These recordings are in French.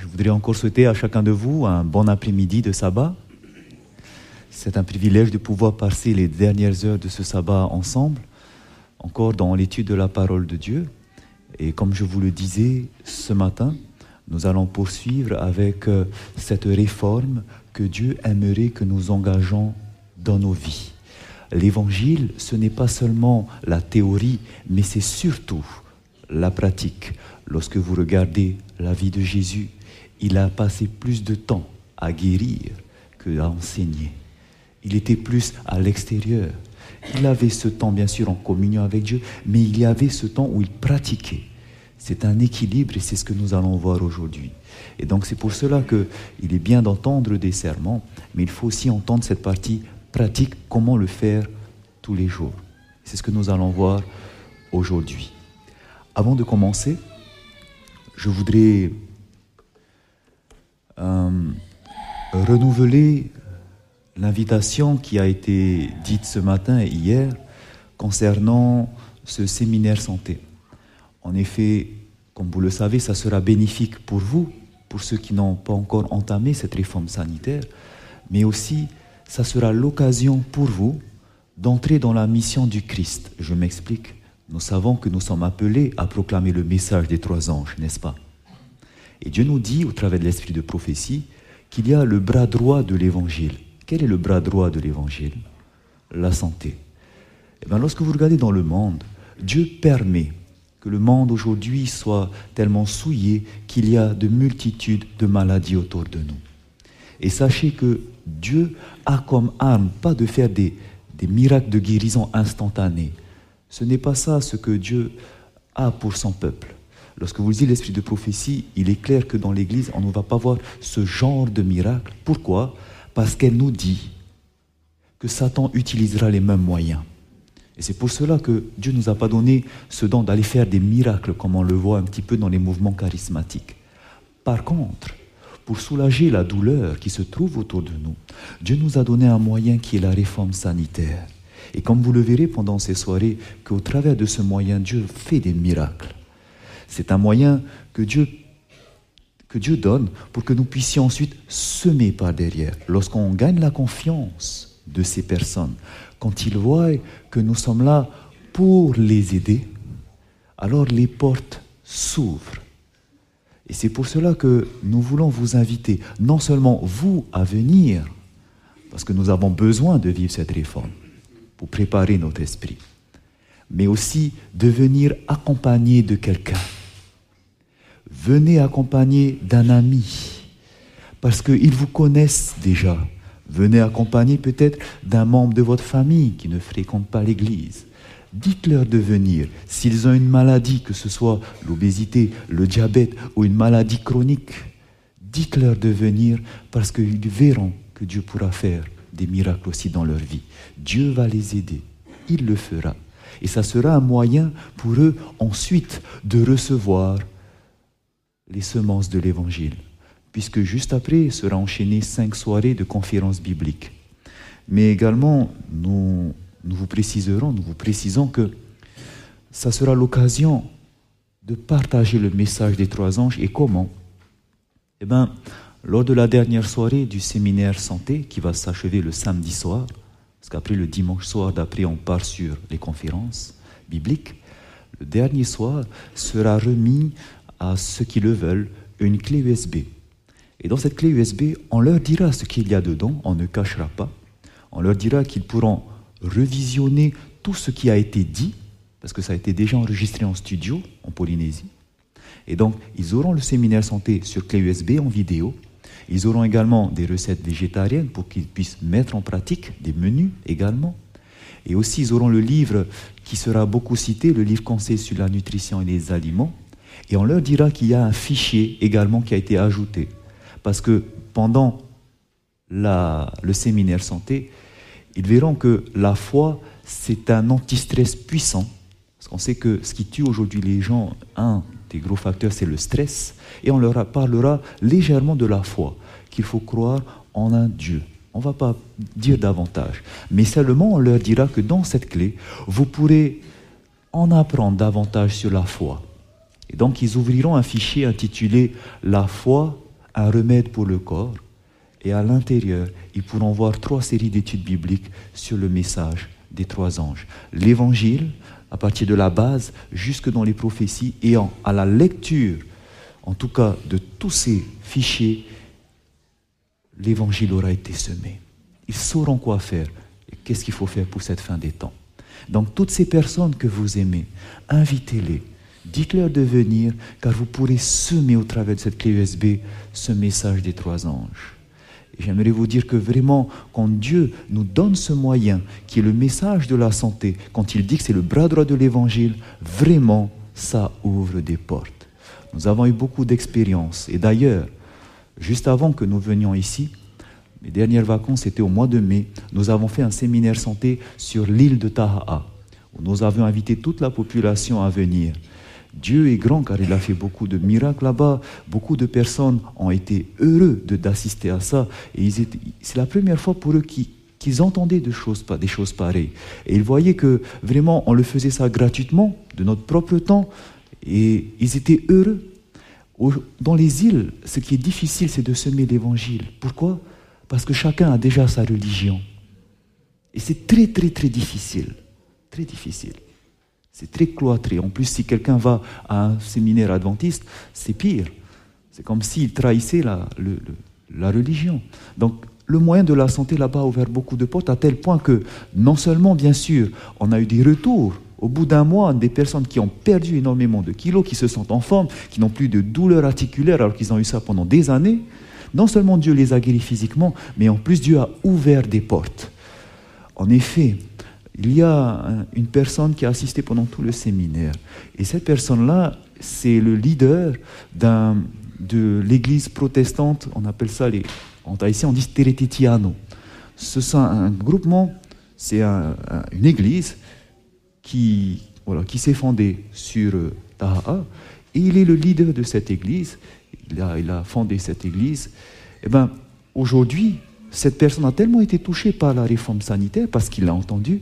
Je voudrais encore souhaiter à chacun de vous un bon après-midi de sabbat. C'est un privilège de pouvoir passer les dernières heures de ce sabbat ensemble, encore dans l'étude de la parole de Dieu. Et comme je vous le disais ce matin, nous allons poursuivre avec euh, cette réforme que Dieu aimerait que nous engageons dans nos vies. L'évangile, ce n'est pas seulement la théorie, mais c'est surtout la pratique. Lorsque vous regardez la vie de Jésus, il a passé plus de temps à guérir que à enseigner. Il était plus à l'extérieur. Il avait ce temps, bien sûr, en communion avec Dieu, mais il y avait ce temps où il pratiquait. C'est un équilibre et c'est ce que nous allons voir aujourd'hui. Et donc c'est pour cela qu'il est bien d'entendre des serments, mais il faut aussi entendre cette partie pratique, comment le faire tous les jours. C'est ce que nous allons voir aujourd'hui. Avant de commencer, je voudrais renouveler l'invitation qui a été dite ce matin et hier concernant ce séminaire santé. En effet, comme vous le savez, ça sera bénéfique pour vous, pour ceux qui n'ont pas encore entamé cette réforme sanitaire, mais aussi ça sera l'occasion pour vous d'entrer dans la mission du Christ. Je m'explique. Nous savons que nous sommes appelés à proclamer le message des trois anges, n'est-ce pas? Et Dieu nous dit, au travers de l'esprit de prophétie, qu'il y a le bras droit de l'évangile. Quel est le bras droit de l'évangile? La santé. Eh bien, lorsque vous regardez dans le monde, Dieu permet que le monde aujourd'hui soit tellement souillé qu'il y a de multitudes de maladies autour de nous. Et sachez que Dieu a comme arme pas de faire des, des miracles de guérison instantanés. Ce n'est pas ça ce que Dieu a pour son peuple. Lorsque vous lisez l'esprit de prophétie, il est clair que dans l'Église, on ne va pas voir ce genre de miracle. Pourquoi? Parce qu'elle nous dit que Satan utilisera les mêmes moyens. Et c'est pour cela que Dieu ne nous a pas donné ce don d'aller faire des miracles comme on le voit un petit peu dans les mouvements charismatiques. Par contre, pour soulager la douleur qui se trouve autour de nous, Dieu nous a donné un moyen qui est la réforme sanitaire. Et comme vous le verrez pendant ces soirées, qu'au travers de ce moyen, Dieu fait des miracles. C'est un moyen que Dieu, donne pour que nous puissions ensuite semer par derrière. Lorsqu'on gagne la confiance de ces personnes, quand ils voient que nous sommes là pour les aider, alors les portes s'ouvrent. Et c'est pour cela que nous voulons vous inviter, non seulement vous à venir, parce que nous avons besoin de vivre cette réforme, pour préparer notre esprit, mais aussi de venir accompagner de quelqu'un. Venez accompagner d'un ami, parce qu'ils vous connaissent déjà. Venez accompagner peut-être d'un membre de votre famille qui ne fréquente pas l'Église. Dites-leur de venir. S'ils ont une maladie, que ce soit l'obésité, le diabète ou une maladie chronique, dites-leur de venir parce qu'ils verront que Dieu pourra faire des miracles aussi dans leur vie. Dieu va les aider. Il le fera. Et ça sera un moyen pour eux ensuite de recevoir les semences de l'Évangile puisque juste après sera enchaîné cinq soirées de conférences bibliques. Mais également, nous, nous vous préciserons, nous vous précisons que ça sera l'occasion de partager le message des trois anges et comment? Eh bien, lors de la dernière soirée du séminaire santé qui va s'achever le samedi soir, parce qu'après le dimanche soir d'après on part sur les conférences bibliques, le dernier soir sera remis à ceux qui le veulent une clé USB et dans cette clé USB, on leur dira ce qu'il y a dedans, on ne cachera pas. On leur dira qu'ils pourront revisionner tout ce qui a été dit, parce que ça a été déjà enregistré en studio en Polynésie. Et donc, ils auront le séminaire santé sur clé USB en vidéo. Ils auront également des recettes végétariennes pour qu'ils puissent mettre en pratique des menus également. Et aussi, ils auront le livre qui sera beaucoup cité, le livre Conseil sur la nutrition et les aliments. Et on leur dira qu'il y a un fichier également qui a été ajouté parce que pendant le séminaire santé, ils verront que la foi, c'est un anti-stress puissant. Parce qu'on sait que ce qui tue aujourd'hui les gens, un des gros facteurs, c'est le stress. Et on leur parlera légèrement de la foi, qu'il faut croire en un Dieu. On ne va pas dire davantage. Mais seulement on leur dira que dans cette clé, vous pourrez en apprendre davantage sur la foi. Et donc ils ouvriront un fichier intitulé La foi un remède pour le corps, et à l'intérieur, ils pourront voir trois séries d'études bibliques sur le message des trois anges. L'évangile, à partir de la base jusque dans les prophéties, et à la lecture, en tout cas de tous ces fichiers, l'évangile aura été semé. Ils sauront quoi faire et qu'est-ce qu'il faut faire pour cette fin des temps. Donc toutes ces personnes que vous aimez, invitez-les, dites-leur de venir, car vous pourrez semer au travers de cette clé USB ce message des trois anges. J'aimerais vous dire que vraiment, quand Dieu nous donne ce moyen, qui est le message de la santé, quand il dit que c'est le bras droit de l'Évangile, vraiment, ça ouvre des portes. Nous avons eu beaucoup d'expériences. Et d'ailleurs, juste avant que nous venions ici, mes dernières vacances étaient au mois de mai, nous avons fait un séminaire santé sur l'île de Tahaa, où nous avions invité toute la population à venir. Dieu est grand car il a fait beaucoup de miracles là-bas. Beaucoup de personnes ont été heureux d'assister à ça. Et c'est la première fois pour eux qu'ils entendaient choses, des choses pareilles. Et ils voyaient que vraiment on le faisait ça gratuitement, de notre propre temps. Et ils étaient heureux. Dans les îles, ce qui est difficile, c'est de semer l'évangile. Pourquoi? Parce que chacun a déjà sa religion. Et c'est très, très, très difficile. Très difficile. C'est très cloîtré. En plus, si quelqu'un va à un séminaire adventiste, c'est pire. C'est comme s'il trahissait la, religion. Donc, le moyen de la santé là-bas a ouvert beaucoup de portes, à tel point que, non seulement, bien sûr, on a eu des retours au bout d'un mois, des personnes qui ont perdu énormément de kilos, qui se sentent en forme, qui n'ont plus de douleurs articulaires alors qu'ils ont eu ça pendant des années. Non seulement Dieu les a guéris physiquement, mais en plus Dieu a ouvert des portes. En effet, il y a une personne qui a assisté pendant tout le séminaire. Et cette personne-là, c'est le leader de l'église protestante, on appelle ça, les, en Tahitien, on dit Teretetiano. C'est un groupement, c'est une église qui, voilà, qui s'est fondée sur euh, Taha. Et il est le leader de cette église. Il a, il a fondé cette église. Et eh ben, aujourd'hui, cette personne a tellement été touchée par la réforme sanitaire, parce qu'il l'a entendu,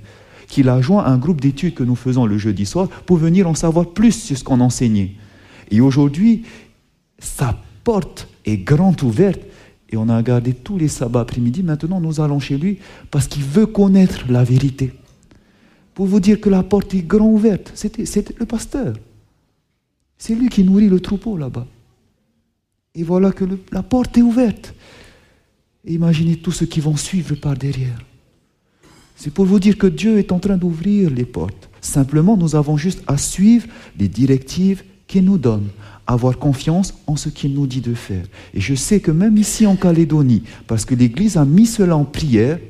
qu'il a joint un groupe d'études que nous faisons le jeudi soir pour venir en savoir plus sur ce qu'on enseignait. Et aujourd'hui, sa porte est grande ouverte et on a gardé tous les sabbats après-midi. Maintenant, nous allons chez lui parce qu'il veut connaître la vérité. Pour vous dire que la porte est grande ouverte, c'est le pasteur. C'est lui qui nourrit le troupeau là-bas. Et voilà que la porte est ouverte. imaginez tous ceux qui vont suivre par derrière. C'est pour vous dire que Dieu est en train d'ouvrir les portes. Simplement, nous avons juste à suivre les directives qu'il nous donne, avoir confiance en ce qu'il nous dit de faire. Et je sais que même ici en Calédonie, parce que l'Église a mis cela en prière,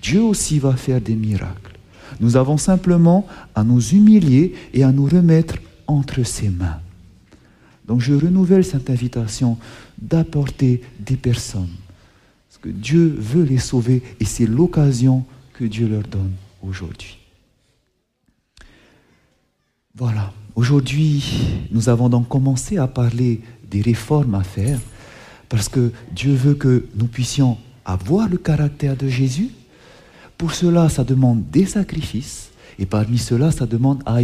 Dieu aussi va faire des miracles. Nous avons simplement à nous humilier et à nous remettre entre ses mains. Donc je renouvelle cette invitation d'apporter des personnes. Parce que Dieu veut les sauver et c'est l'occasion que Dieu leur donne aujourd'hui. Voilà, aujourd'hui, nous avons donc commencé à parler des réformes à faire, parce que Dieu veut que nous puissions avoir le caractère de Jésus. Pour cela, ça demande des sacrifices, et parmi cela, ça demande à,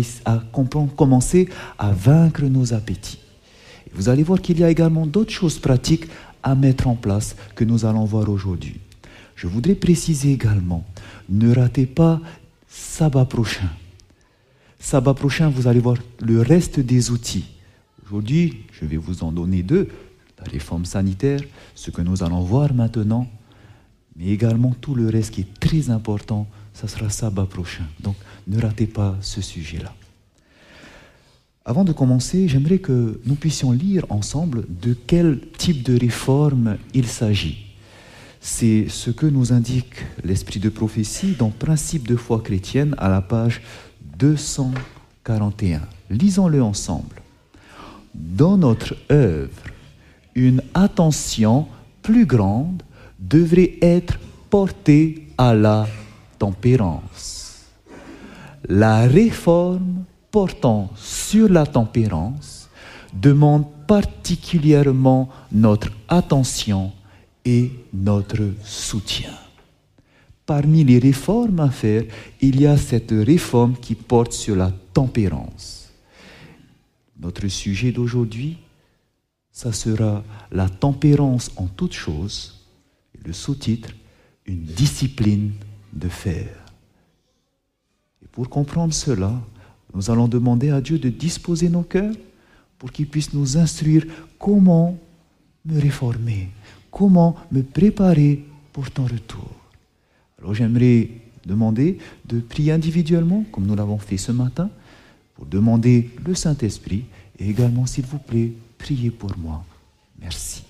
commencer à vaincre nos appétits. vous allez voir qu'il y a également d'autres choses pratiques à mettre en place que nous allons voir aujourd'hui. Je voudrais préciser également ne ratez pas sabbat prochain. Sabbat prochain, vous allez voir le reste des outils. Aujourd'hui, je vais vous en donner deux. La réforme sanitaire, ce que nous allons voir maintenant, mais également tout le reste qui est très important, ça sera sabbat prochain. Donc ne ratez pas ce sujet-là. Avant de commencer, j'aimerais que nous puissions lire ensemble de quel type de réforme il s'agit. C'est ce que nous indique l'esprit de prophétie dans Principe de foi chrétienne à la page 241. Lisons-le ensemble. Dans notre œuvre, une attention plus grande devrait être portée à la tempérance. La réforme portant sur la tempérance demande particulièrement notre attention notre soutien. Parmi les réformes à faire, il y a cette réforme qui porte sur la tempérance. Notre sujet d'aujourd'hui, ça sera la tempérance en toutes choses. Le sous-titre, une discipline de fer. Et pour comprendre cela, nous allons demander à Dieu de disposer nos cœurs pour qu'il puisse nous instruire comment me réformer, comment me préparer pour ton retour. Alors j'aimerais demander de prier individuellement, comme nous l'avons fait ce matin, pour demander le Saint-Esprit et également, s'il vous plaît, priez pour moi. Merci.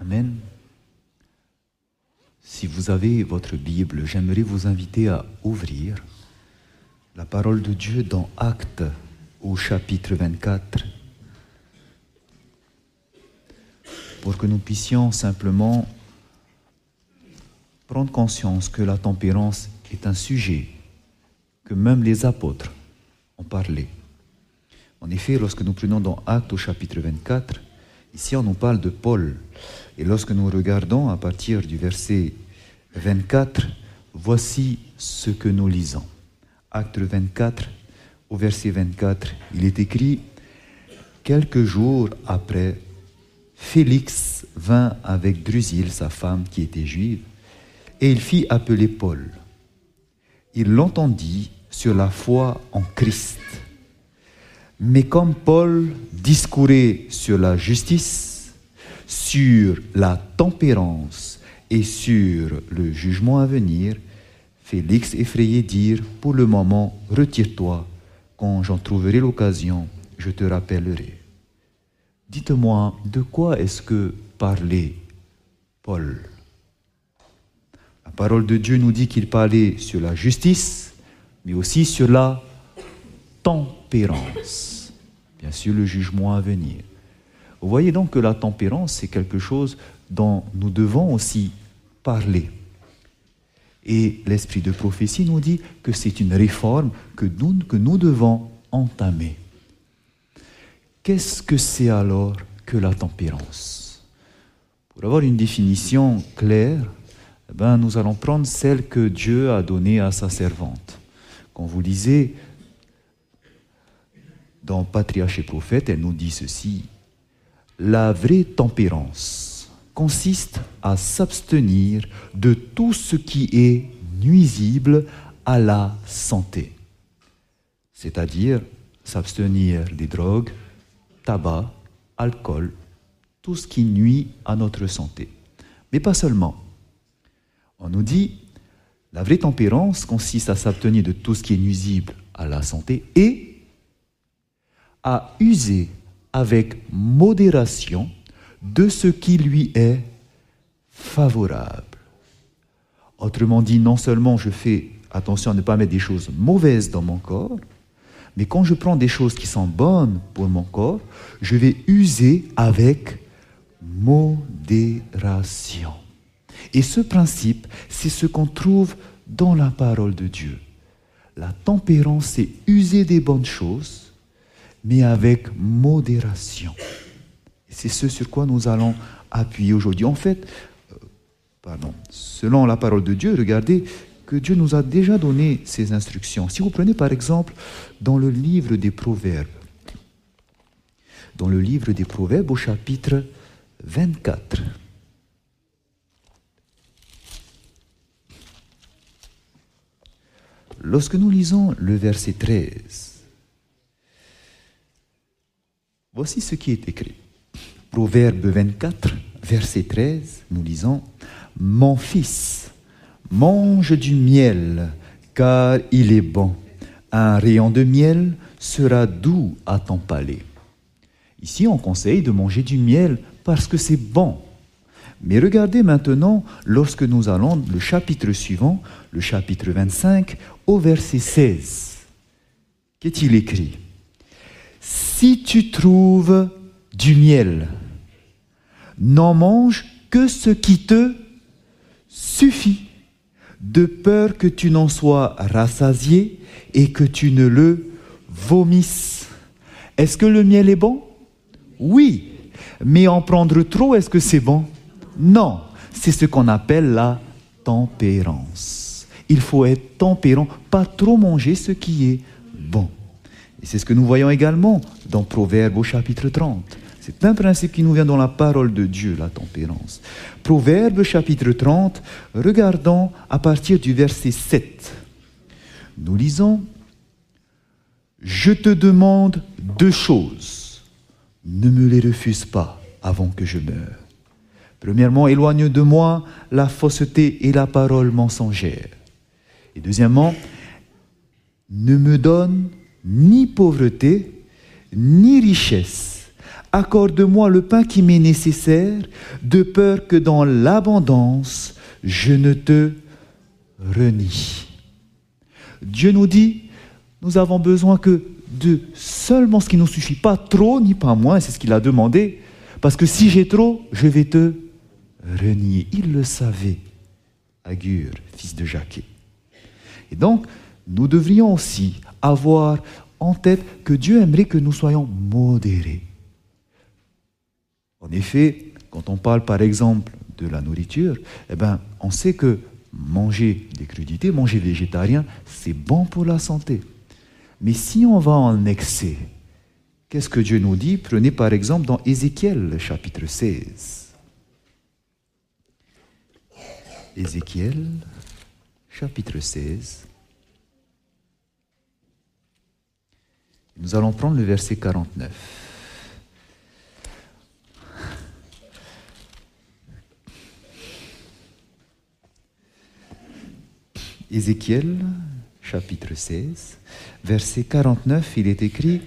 Amen. Si vous avez votre Bible, j'aimerais vous inviter à ouvrir la parole de Dieu dans Actes au chapitre 24 pour que nous puissions simplement prendre conscience que la tempérance est un sujet que même les apôtres ont parlé. En effet, lorsque nous prenons dans Actes au chapitre 24, ici on nous parle de Paul. Et lorsque nous regardons à partir du verset 24, voici ce que nous lisons. Acte 24, au verset 24, il est écrit, Quelques jours après, Félix vint avec Drusille, sa femme qui était juive, et il fit appeler Paul. Il l'entendit sur la foi en Christ. Mais comme Paul discourait sur la justice, sur la tempérance et sur le jugement à venir, Félix effrayé dire, pour le moment, retire-toi, quand j'en trouverai l'occasion, je te rappellerai. Dites-moi, de quoi est-ce que parlait Paul? La parole de Dieu nous dit qu'il parlait sur la justice, mais aussi sur la tempérance. Bien sûr, le jugement à venir. Vous voyez donc que la tempérance, c'est quelque chose dont nous devons aussi parler. Et l'esprit de prophétie nous dit que c'est une réforme que nous, que nous devons entamer. Qu'est-ce que c'est alors que la tempérance? Pour avoir une définition claire, eh ben, nous allons prendre celle que Dieu a donnée à sa servante. Quand vous lisez dans Patriarche et Prophète, elle nous dit ceci. La vraie tempérance consiste à s'abstenir de tout ce qui est nuisible à la santé, c'est-à-dire s'abstenir des drogues, tabac, alcool, tout ce qui nuit à notre santé. Mais pas seulement. On nous dit, la vraie tempérance consiste à s'abstenir de tout ce qui est nuisible à la santé et à user avec modération de ce qui lui est favorable. Autrement dit, non seulement je fais attention à ne pas mettre des choses mauvaises dans mon corps, mais quand je prends des choses qui sont bonnes pour mon corps, je vais user avec modération. Et ce principe, c'est ce qu'on trouve dans la parole de Dieu. La tempérance, c'est user des bonnes choses, mais avec modération. C'est ce sur quoi nous allons appuyer aujourd'hui. En fait, euh, pardon, selon la parole de Dieu, regardez que Dieu nous a déjà donné ces instructions. Si vous prenez par exemple dans le livre des Proverbes, dans le livre des Proverbes au chapitre 24, Lorsque nous lisons le verset 13, voici ce qui est écrit. Proverbe 24, verset 13, nous lisons Mon fils, mange du miel, car il est bon. Un rayon de miel sera doux à ton palais. Ici, on conseille de manger du miel parce que c'est bon. Mais regardez maintenant, lorsque nous allons le chapitre suivant, le chapitre 25, au verset 16. Qu'est-il écrit? Si tu trouves du miel, n'en mange que ce qui te suffit, de peur que tu n'en sois rassasié et que tu ne le vomisses. Est-ce que le miel est bon? Oui, mais en prendre trop, est-ce que c'est bon? Non, c'est ce qu'on appelle la tempérance. Il faut être tempérant, pas trop manger ce qui est bon. Et c'est ce que nous voyons également dans Proverbe au chapitre 30. C'est un principe qui nous vient dans la parole de Dieu, la tempérance. Proverbe chapitre 30, regardons à partir du verset 7. Nous lisons, Je te demande deux choses, ne me les refuse pas avant que je meure. Premièrement, éloigne de moi la fausseté et la parole mensongère. Et deuxièmement, ne me donne ni pauvreté, ni richesse. Accorde-moi le pain qui m'est nécessaire, de peur que dans l'abondance, je ne te renie. Dieu nous dit, nous avons besoin que de seulement ce qui nous suffit, pas trop ni pas moins, c'est ce qu'il a demandé, parce que si j'ai trop, je vais te renier. Il le savait, Agur, fils de Jacques. Et donc, nous devrions aussi avoir en tête que Dieu aimerait que nous soyons modérés. En effet, quand on parle par exemple de la nourriture, eh ben, on sait que manger des crudités, manger végétarien, c'est bon pour la santé. Mais si on va en excès, qu'est-ce que Dieu nous dit? Prenez par exemple dans Ézéchiel chapitre 16. Ézéchiel chapitre 16. Nous allons prendre le verset 49. Ézéchiel, chapitre 16, verset 49, il est écrit,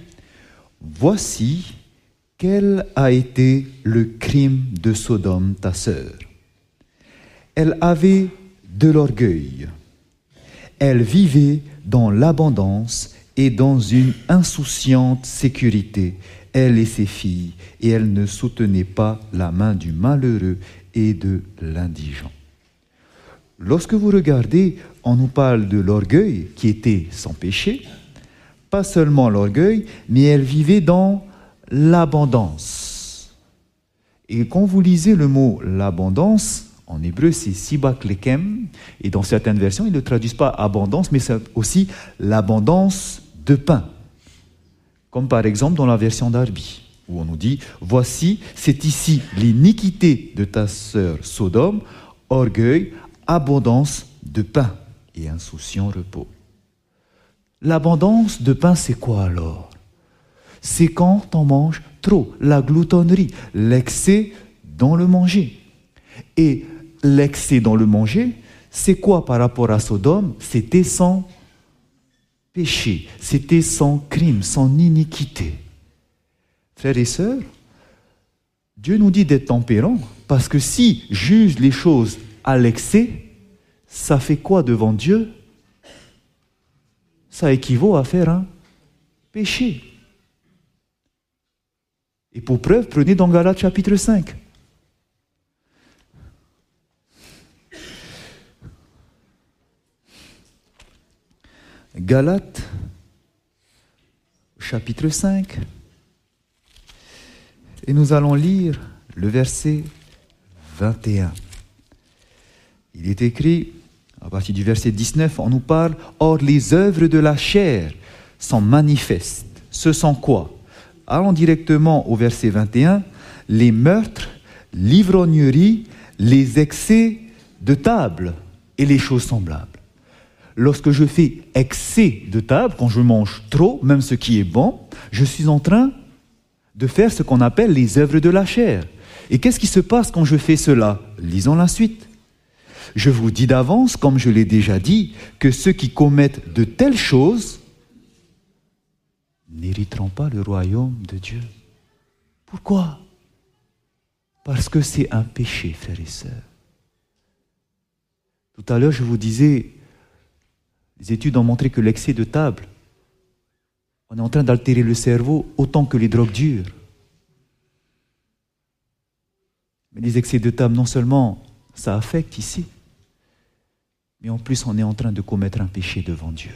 Voici quel a été le crime de Sodome, ta sœur. Elle avait de l'orgueil. Elle vivait dans l'abondance et dans une insouciante sécurité, elle et ses filles, et elle ne soutenait pas la main du malheureux et de l'indigent. Lorsque vous regardez, on nous parle de l'orgueil qui était sans péché, pas seulement l'orgueil, mais elle vivait dans l'abondance. Et quand vous lisez le mot l'abondance, en hébreu, c'est sibak lekem, et dans certaines versions, ils ne traduisent pas abondance, mais c'est aussi l'abondance de pain. Comme par exemple dans la version d'Arbi, où on nous dit, voici, c'est ici l'iniquité de ta sœur Sodome, orgueil, abondance de pain et insouciant repos. L'abondance de pain, c'est quoi alors? C'est quand on mange trop, la gloutonnerie, l'excès dans le manger. Et l'excès dans le manger, c'est quoi par rapport à Sodome? C'était sans péché, c'était sans crime, sans iniquité. Frères et sœurs, Dieu nous dit d'être tempérant, parce que si juge les choses à l'excès, ça fait quoi devant Dieu? Ça équivaut à faire un péché. Et pour preuve, prenez dans Galates chapitre 5. Galates, chapitre 5, Et nous allons lire le verset 21. Il est écrit, à partir du verset 19, on nous parle, Or les œuvres de la chair sont manifestes. Ce sont quoi? Allons directement au verset 21, les meurtres, l'ivrognerie, les excès de table et les choses semblables. Lorsque je fais excès de table, quand je mange trop, même ce qui est bon, je suis en train de faire ce qu'on appelle les œuvres de la chair. Et qu'est-ce qui se passe quand je fais cela? Lisons la suite. Je vous dis d'avance, comme je l'ai déjà dit, que ceux qui commettent de telles choses n'hériteront pas le royaume de Dieu. Pourquoi? Parce que c'est un péché, frères et sœurs. Tout à l'heure, je vous disais, les études ont montré que l'excès de table, on est en train d'altérer le cerveau autant que les drogues dures. Mais les excès de table, non seulement ça affecte ici, mais en plus on est en train de commettre un péché devant Dieu.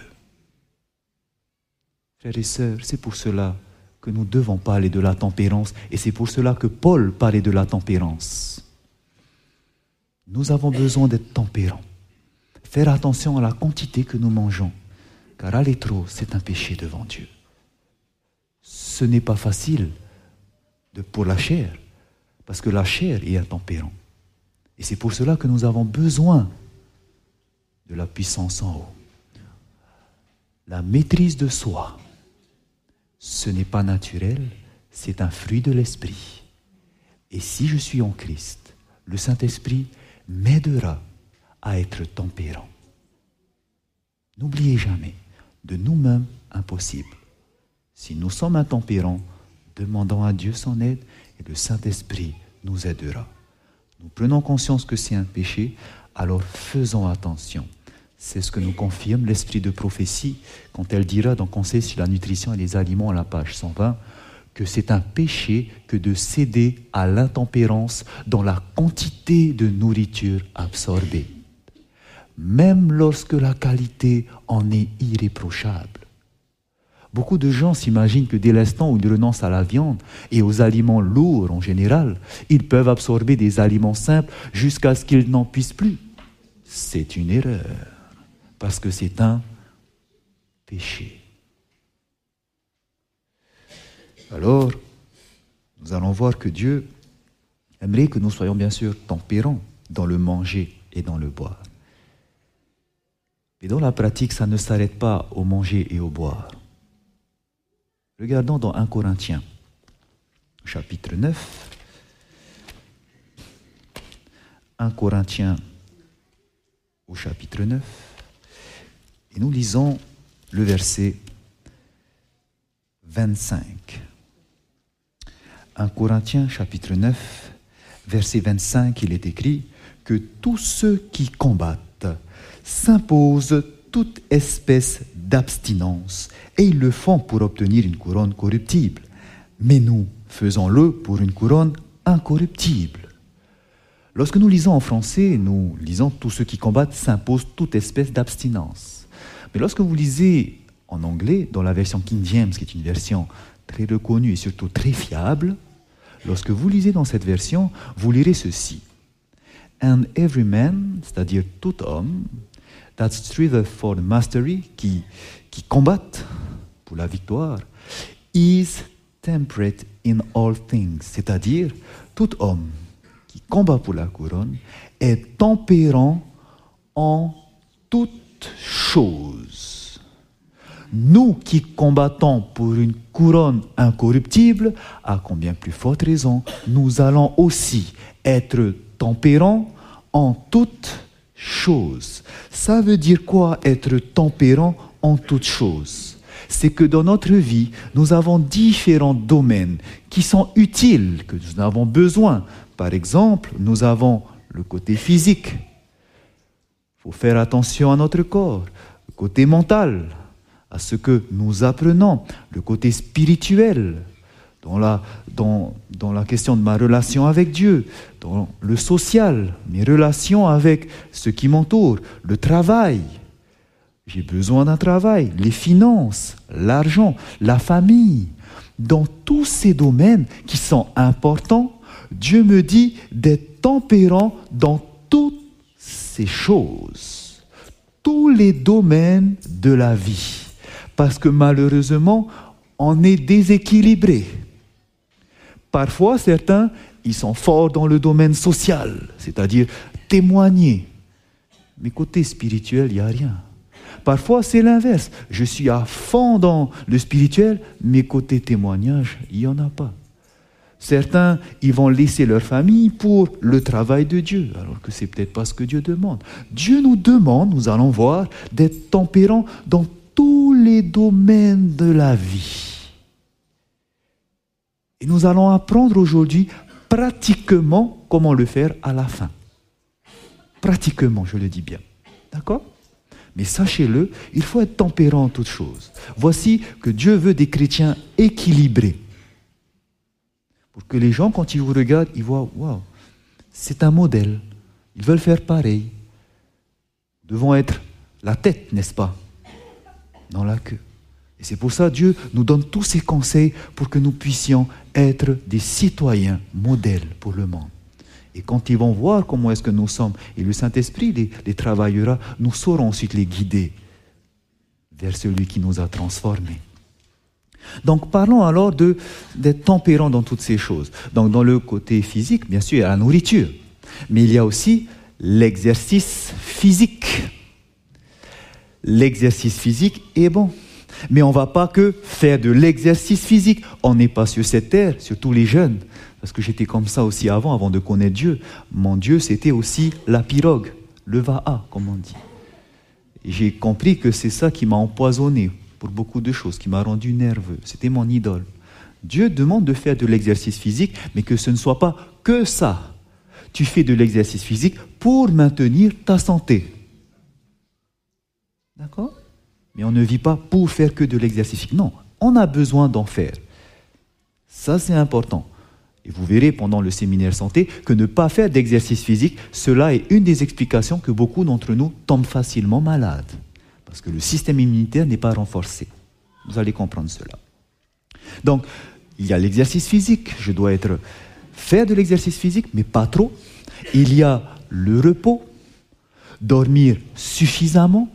Frères et sœurs, c'est pour cela que nous devons parler de la tempérance et c'est pour cela que Paul parlait de la tempérance. Nous avons besoin d'être tempérants. Faire attention à la quantité que nous mangeons, car aller trop, c'est un péché devant Dieu. Ce n'est pas facile de, pour la chair, parce que la chair est intempérante. Et c'est pour cela que nous avons besoin de la puissance en haut. La maîtrise de soi, ce n'est pas naturel, c'est un fruit de l'Esprit. Et si je suis en Christ, le Saint-Esprit m'aidera à être tempérant. N'oubliez jamais, de nous-mêmes, impossible. Si nous sommes intempérants, demandons à Dieu son aide et le Saint-Esprit nous aidera. Nous prenons conscience que c'est un péché, alors faisons attention. C'est ce que nous confirme l'esprit de prophétie quand elle dira dans Conseil sur la nutrition et les aliments à la page 120 que c'est un péché que de céder à l'intempérance dans la quantité de nourriture absorbée, même lorsque la qualité en est irréprochable. Beaucoup de gens s'imaginent que dès l'instant où ils renoncent à la viande et aux aliments lourds en général, ils peuvent absorber des aliments simples jusqu'à ce qu'ils n'en puissent plus. C'est une erreur parce que c'est un péché. Alors, nous allons voir que Dieu aimerait que nous soyons bien sûr tempérants dans le manger et dans le boire. Mais dans la pratique, ça ne s'arrête pas au manger et au boire. Regardons dans 1 Corinthiens, chapitre 9. 1 Corinthiens au chapitre 9. Et nous lisons le verset 25. 1 Corinthiens chapitre 9, verset 25, il est écrit que tous ceux qui combattent s'imposent toute espèce d'abstinence, et ils le font pour obtenir une couronne corruptible. Mais nous faisons-le pour une couronne incorruptible. Lorsque nous lisons en français, nous lisons tous ceux qui combattent s'imposent toute espèce d'abstinence. Mais lorsque vous lisez en anglais, dans la version King James, qui est une version très reconnue et surtout très fiable, lorsque vous lisez dans cette version, vous lirez ceci. And every man, c'est-à-dire tout homme, that striveth for the mastery, qui, qui pour la victoire, is temperate in all things, c'est-à-dire tout homme qui combat pour la couronne est tempérant en toutes chose. Nous qui combattons pour une couronne incorruptible, à combien plus forte raison, nous allons aussi être tempérants en toutes choses. Ça veut dire quoi être tempérant en toutes choses c'est que dans notre vie, nous avons différents domaines qui sont utiles, que nous avons besoin. Par exemple, nous avons le côté physique, faut faire attention à notre corps, le côté mental, à ce que nous apprenons, le côté spirituel, dans la, dans, dans la question de ma relation avec Dieu, dans le social, mes relations avec ceux qui m'entourent, le travail. j'ai besoin d'un travail, les finances, l'argent, la famille. Dans tous ces domaines qui sont importants, Dieu me dit d'être tempérant dans toutes ces choses, tous les domaines de la vie. Parce que malheureusement, on est déséquilibré. Parfois, certains, ils sont forts dans le domaine social, c'est-à-dire témoigner. Mais côté spirituel, il n'y a rien. Parfois, c'est l'inverse. Je suis à fond dans le spirituel, mais côté témoignage, il n'y en a pas. Certains, ils vont laisser leur famille pour le travail de Dieu, alors que c'est peut-être pas ce que Dieu demande. Dieu nous demande, nous allons voir, d'être tempérants dans tous les domaines de la vie. Et nous allons apprendre aujourd'hui pratiquement comment le faire à la fin. Pratiquement, je le dis bien. D'accord? Mais sachez-le, il faut être tempérant en toutes choses. Voici que Dieu veut des chrétiens équilibrés. Pour que les gens, quand ils vous regardent, ils voient, waouh, c'est un modèle. Ils veulent faire pareil. Nous devons être la tête, n'est-ce pas? Dans la queue. Et c'est pour ça que Dieu nous donne tous ces conseils pour que nous puissions être des citoyens modèles pour le monde. Et quand ils vont voir comment est-ce que nous sommes, et le Saint-Esprit les, travaillera, nous saurons ensuite les guider vers celui qui nous a transformés. Donc parlons alors d'être tempérant dans toutes ces choses. Donc dans le côté physique, bien sûr, il y a la nourriture, mais il y a aussi l'exercice physique. L'exercice physique est bon. Mais on ne va pas que faire de l'exercice physique. On n'est pas sur cette terre, surtout les jeunes. Parce que j'étais comme ça aussi avant, avant de connaître Dieu. Mon Dieu, c'était aussi la pirogue, le va-à, comme on dit. J'ai compris que c'est ça qui m'a empoisonné pour beaucoup de choses, qui m'a rendu nerveux. C'était mon idole. Dieu demande de faire de l'exercice physique, mais que ce ne soit pas que ça. Tu fais de l'exercice physique pour maintenir ta santé. D'accord? Mais on ne vit pas pour faire que de l'exercice physique. Non, on a besoin d'en faire. Ça, c'est important. Et vous verrez pendant le séminaire santé que ne pas faire d'exercice physique, cela est une des explications que beaucoup d'entre nous tombent facilement malades. Parce que le système immunitaire n'est pas renforcé. Vous allez comprendre cela. Donc, il y a l'exercice physique. Je dois être faire de l'exercice physique, mais pas trop. Il y a le repos, dormir suffisamment,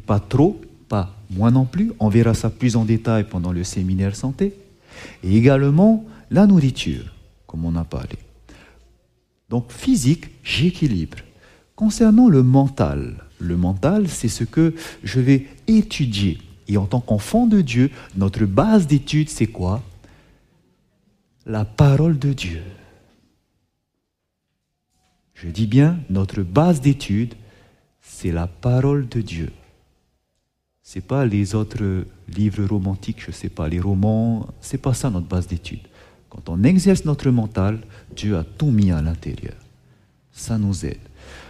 pas trop, pas moins non plus. On verra ça plus en détail pendant le séminaire santé. Et également la nourriture, comme on a parlé. Donc physique, j'équilibre. Concernant le mental, le mental, c'est ce que je vais étudier. Et en tant qu'enfant de Dieu, notre base d'étude, c'est quoi? La parole de Dieu. Je dis bien, notre base d'étude, c'est la parole de Dieu n'est pas les autres livres romantiques, je sais pas, les romans, c'est pas ça notre base d'étude. Quand on exerce notre mental, Dieu a tout mis à l'intérieur. Ça nous aide.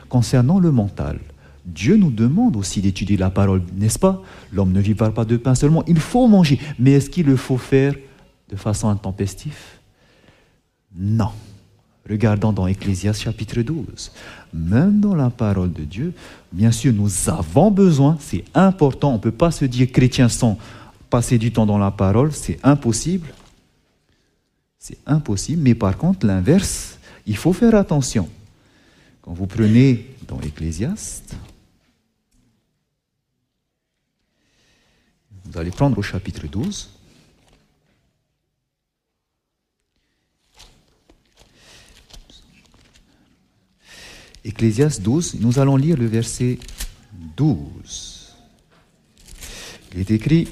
Concernant le mental, Dieu nous demande aussi d'étudier la parole, n'est-ce pas? L'homme ne vivra pas de pain seulement, il faut manger. Mais est-ce qu'il le faut faire de façon intempestive? Non. Regardons dans Ecclésiaste chapitre 12. Même dans la parole de Dieu, bien sûr, nous avons besoin, c'est important, on ne peut pas se dire chrétien sans passer du temps dans la parole, c'est impossible. C'est impossible, mais par contre, l'inverse, il faut faire attention. Quand vous prenez dans Ecclésiaste, vous allez prendre au chapitre 12, Ecclésiaste 12, nous allons lire le verset 12. Il est écrit,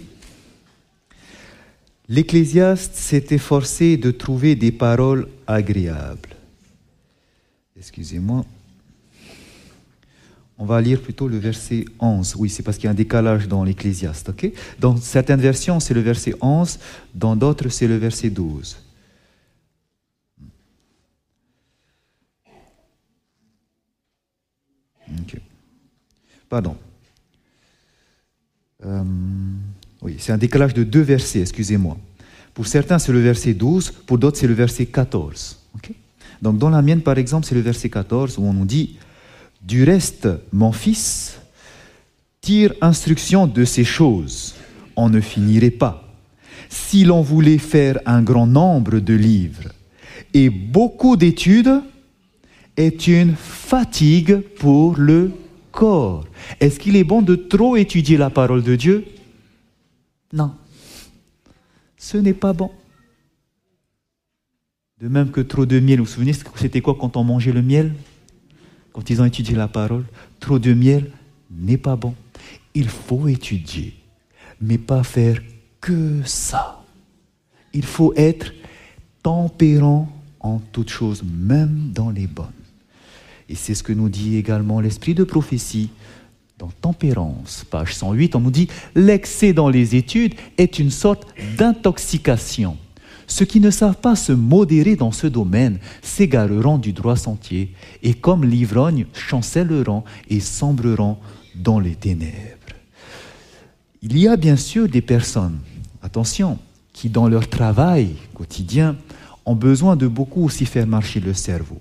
L'Ecclésiaste s'est efforcé de trouver des paroles agréables. Excusez-moi. On va lire plutôt le verset 11. Oui, c'est parce qu'il y a un décalage dans l'Ecclésiaste. ok? Dans certaines versions, c'est le verset 11, dans d'autres, c'est le verset 12. Pardon. Euh, oui, c'est un décalage de deux versets, excusez-moi. Pour certains, c'est le verset 12, pour d'autres, c'est le verset 14. Donc, dans la mienne, par exemple, c'est le verset 14 où on nous dit Du reste, mon fils, tire instruction de ces choses, on ne finirait pas. Si l'on voulait faire un grand nombre de livres et beaucoup d'études, est une fatigue pour le corps. Est-ce qu'il est bon de trop étudier la parole de Dieu? Non. Ce n'est pas bon. De même que trop de miel, vous vous souvenez, c'était quoi quand on mangeait le miel? Quand ils ont étudié la parole, trop de miel n'est pas bon. Il faut étudier, mais pas faire que ça. Il faut être tempérant en toutes choses, même dans les bonnes. Et c'est ce que nous dit également l'esprit de prophétie dans Tempérance, page 108. On nous dit l'excès dans les études est une sorte d'intoxication. Ceux qui ne savent pas se modérer dans ce domaine s'égareront du droit sentier et comme l'ivrogne chancelleront et sombreront dans les ténèbres. Il y a bien sûr des personnes, attention, qui dans leur travail quotidien ont besoin de beaucoup aussi faire marcher le cerveau.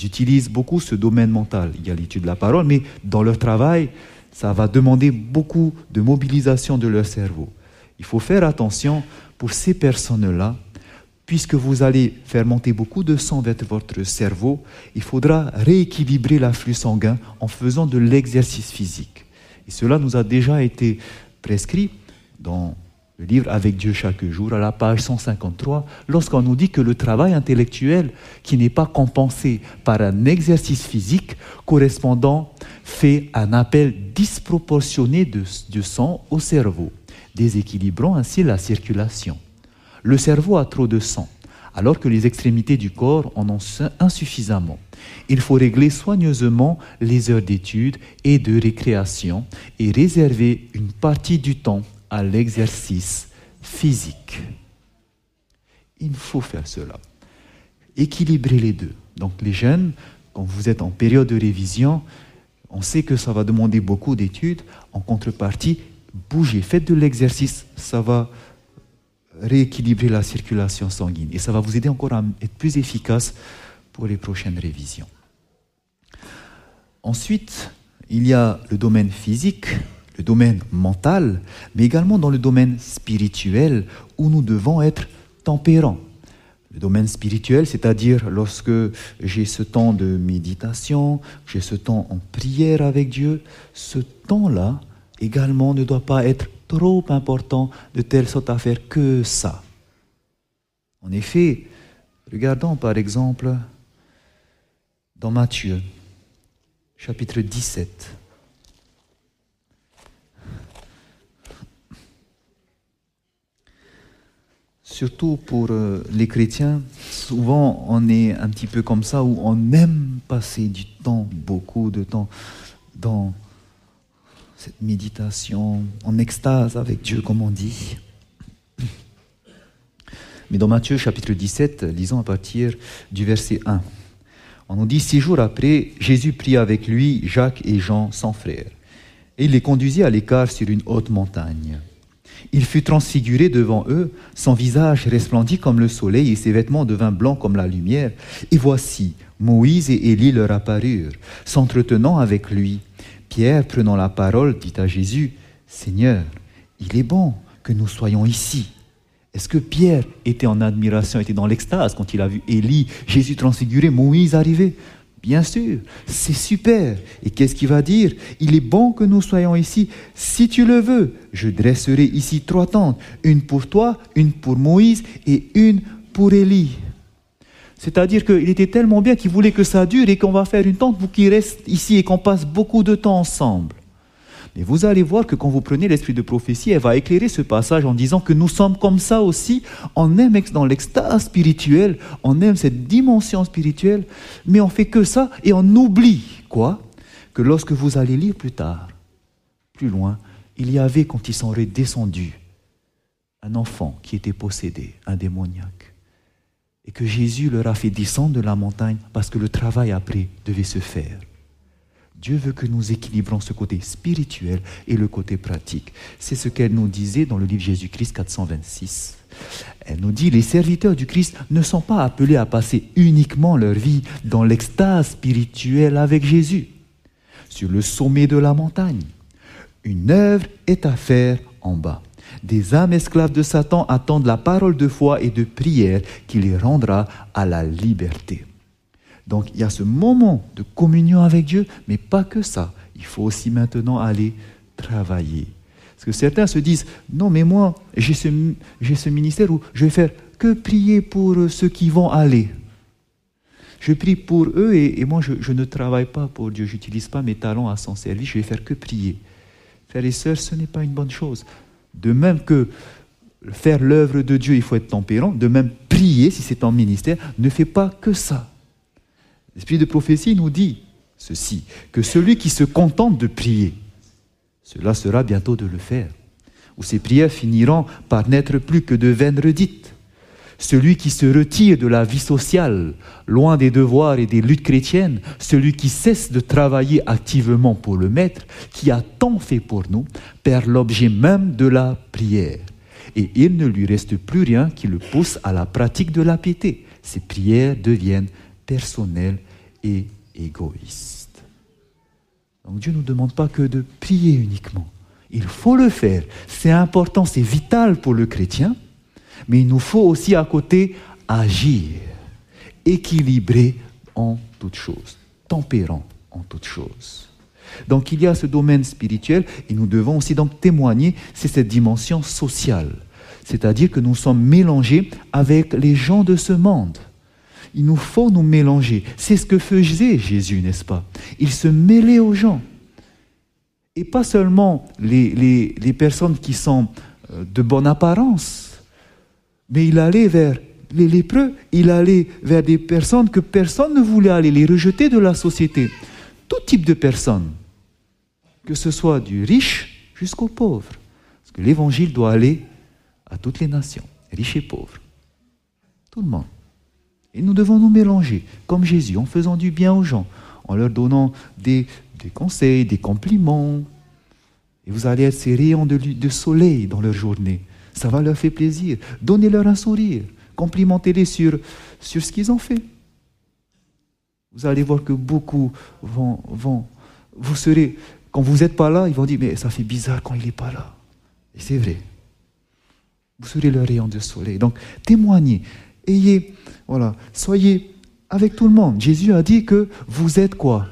Ils utilisent beaucoup ce domaine mental. Il y a l'étude de la parole, mais dans leur travail, ça va demander beaucoup de mobilisation de leur cerveau. Il faut faire attention pour ces personnes-là, puisque vous allez faire monter beaucoup de sang vers votre cerveau, il faudra rééquilibrer l'afflux sanguin en faisant de l'exercice physique. Et cela nous a déjà été prescrit dans le livre Avec Dieu chaque jour, à la page 153, lorsqu'on nous dit que le travail intellectuel qui n'est pas compensé par un exercice physique correspondant fait un appel disproportionné de, de sang au cerveau, déséquilibrant ainsi la circulation. Le cerveau a trop de sang, alors que les extrémités du corps en ont insuffisamment. Il faut régler soigneusement les heures d'étude et de récréation et réserver une partie du temps à l'exercice physique. Il faut faire cela. Équilibrer les deux. Donc les jeunes, quand vous êtes en période de révision, on sait que ça va demander beaucoup d'études. En contrepartie, bougez, faites de l'exercice, ça va rééquilibrer la circulation sanguine et ça va vous aider encore à être plus efficace pour les prochaines révisions. Ensuite, il y a le domaine physique, le domaine mental, mais également dans le domaine spirituel où nous devons être tempérants. Le domaine spirituel, c'est-à-dire lorsque j'ai ce temps de méditation, j'ai ce temps en prière avec Dieu, ce temps-là également ne doit pas être trop important de telle sorte à faire que ça. En effet, regardons par exemple dans Matthieu, chapitre 17. Surtout pour euh, les chrétiens, souvent on est un petit peu comme ça, où on aime passer du temps, beaucoup de temps, dans cette méditation, en extase avec Dieu, comme on dit. Mais dans Matthieu chapitre 17, lisons à partir du verset 1. On nous dit, six jours après, Jésus prit avec lui Jacques et Jean, son frère, et il les conduisit à l'écart sur une haute montagne. Il fut transfiguré devant eux, son visage resplendit comme le soleil et ses vêtements devinrent blancs comme la lumière. Et voici, Moïse et Élie leur apparurent, s'entretenant avec lui. Pierre, prenant la parole, dit à Jésus, Seigneur, il est bon que nous soyons ici. Est-ce que Pierre était en admiration, était dans l'extase quand il a vu Élie, Jésus transfiguré, Moïse arriver? Bien sûr, c'est super. Et qu'est-ce qu'il va dire? Il est bon que nous soyons ici. Si tu le veux, je dresserai ici trois tentes, une pour toi, une pour Moïse et une pour Élie. C'est-à-dire qu'il était tellement bien qu'il voulait que ça dure et qu'on va faire une tente pour qu'il reste ici et qu'on passe beaucoup de temps ensemble. Et vous allez voir que quand vous prenez l'esprit de prophétie, elle va éclairer ce passage en disant que nous sommes comme ça aussi. On aime dans l'extase spirituelle, on aime cette dimension spirituelle, mais on fait que ça et on oublie quoi Que lorsque vous allez lire plus tard, plus loin, il y avait quand ils sont redescendus un enfant qui était possédé, un démoniaque, et que Jésus leur a fait descendre de la montagne parce que le travail après devait se faire. Dieu veut que nous équilibrons ce côté spirituel et le côté pratique. C'est ce qu'elle nous disait dans le livre Jésus-Christ 426. Elle nous dit, les serviteurs du Christ ne sont pas appelés à passer uniquement leur vie dans l'extase spirituelle avec Jésus. sur le sommet de la montagne. Une œuvre est à faire en bas. Des âmes esclaves de Satan attendent la parole de foi et de prière qui les rendra à la liberté. Donc il y a ce moment de communion avec Dieu, mais pas que ça. Il faut aussi maintenant aller travailler. Parce que certains se disent, non mais moi, j'ai ce, ministère où je vais faire que prier pour ceux qui vont aller. Je prie pour eux et, moi je, ne travaille pas pour Dieu, je n'utilise pas mes talents à son service, je vais faire que prier. Frères et sœurs, ce n'est pas une bonne chose. De même que faire l'œuvre de Dieu, il faut être tempérant, de même prier, si c'est en ministère, ne fait pas que ça. L'esprit de prophétie nous dit ceci, que celui qui se contente de prier, cela sera bientôt de le faire, ou ses prières finiront par n'être plus que de vaines redites. Celui qui se retire de la vie sociale, loin des devoirs et des luttes chrétiennes, celui qui cesse de travailler activement pour le Maître, qui a tant fait pour nous, perd l'objet même de la prière. Et il ne lui reste plus rien qui le pousse à la pratique de la piété. Ses prières deviennent personnelles et égoïstes. Donc Dieu ne nous demande pas que de prier uniquement. Il faut le faire. C'est important, c'est vital pour le chrétien. Mais il nous faut aussi à côté agir, équilibré en toutes choses, tempérant en toutes choses. Donc il y a ce domaine spirituel et nous devons aussi donc témoigner, c'est cette dimension sociale. C'est-à-dire que nous sommes mélangés avec les gens de ce monde. Il nous faut nous mélanger. C'est ce que faisait Jésus, n'est-ce pas? Il se mêlait aux gens. Et pas seulement les, personnes qui sont euh, de bonne apparence, mais il allait vers les lépreux, il allait vers des personnes que personne ne voulait aller, les rejeter de la société. Tout type de personnes, que ce soit du riche jusqu'au pauvre. Parce que l'évangile doit aller à toutes les nations, riches et pauvres. Tout le monde. Et nous devons nous mélanger, comme Jésus, en faisant du bien aux gens, en leur donnant des, conseils, des compliments. Et vous allez être ces rayons de, de soleil dans leur journée. Ça va leur faire plaisir. Donnez-leur un sourire. Complimentez-les sur, sur ce qu'ils ont fait. Vous allez voir que beaucoup vont, vont. Vous serez, quand vous n'êtes pas là, ils vont dire Mais ça fait bizarre quand il n'est pas là. Et c'est vrai. Vous serez le rayon de soleil. Donc, témoignez. Ayez, voilà, soyez avec tout le monde. Jésus a dit que vous êtes quoi?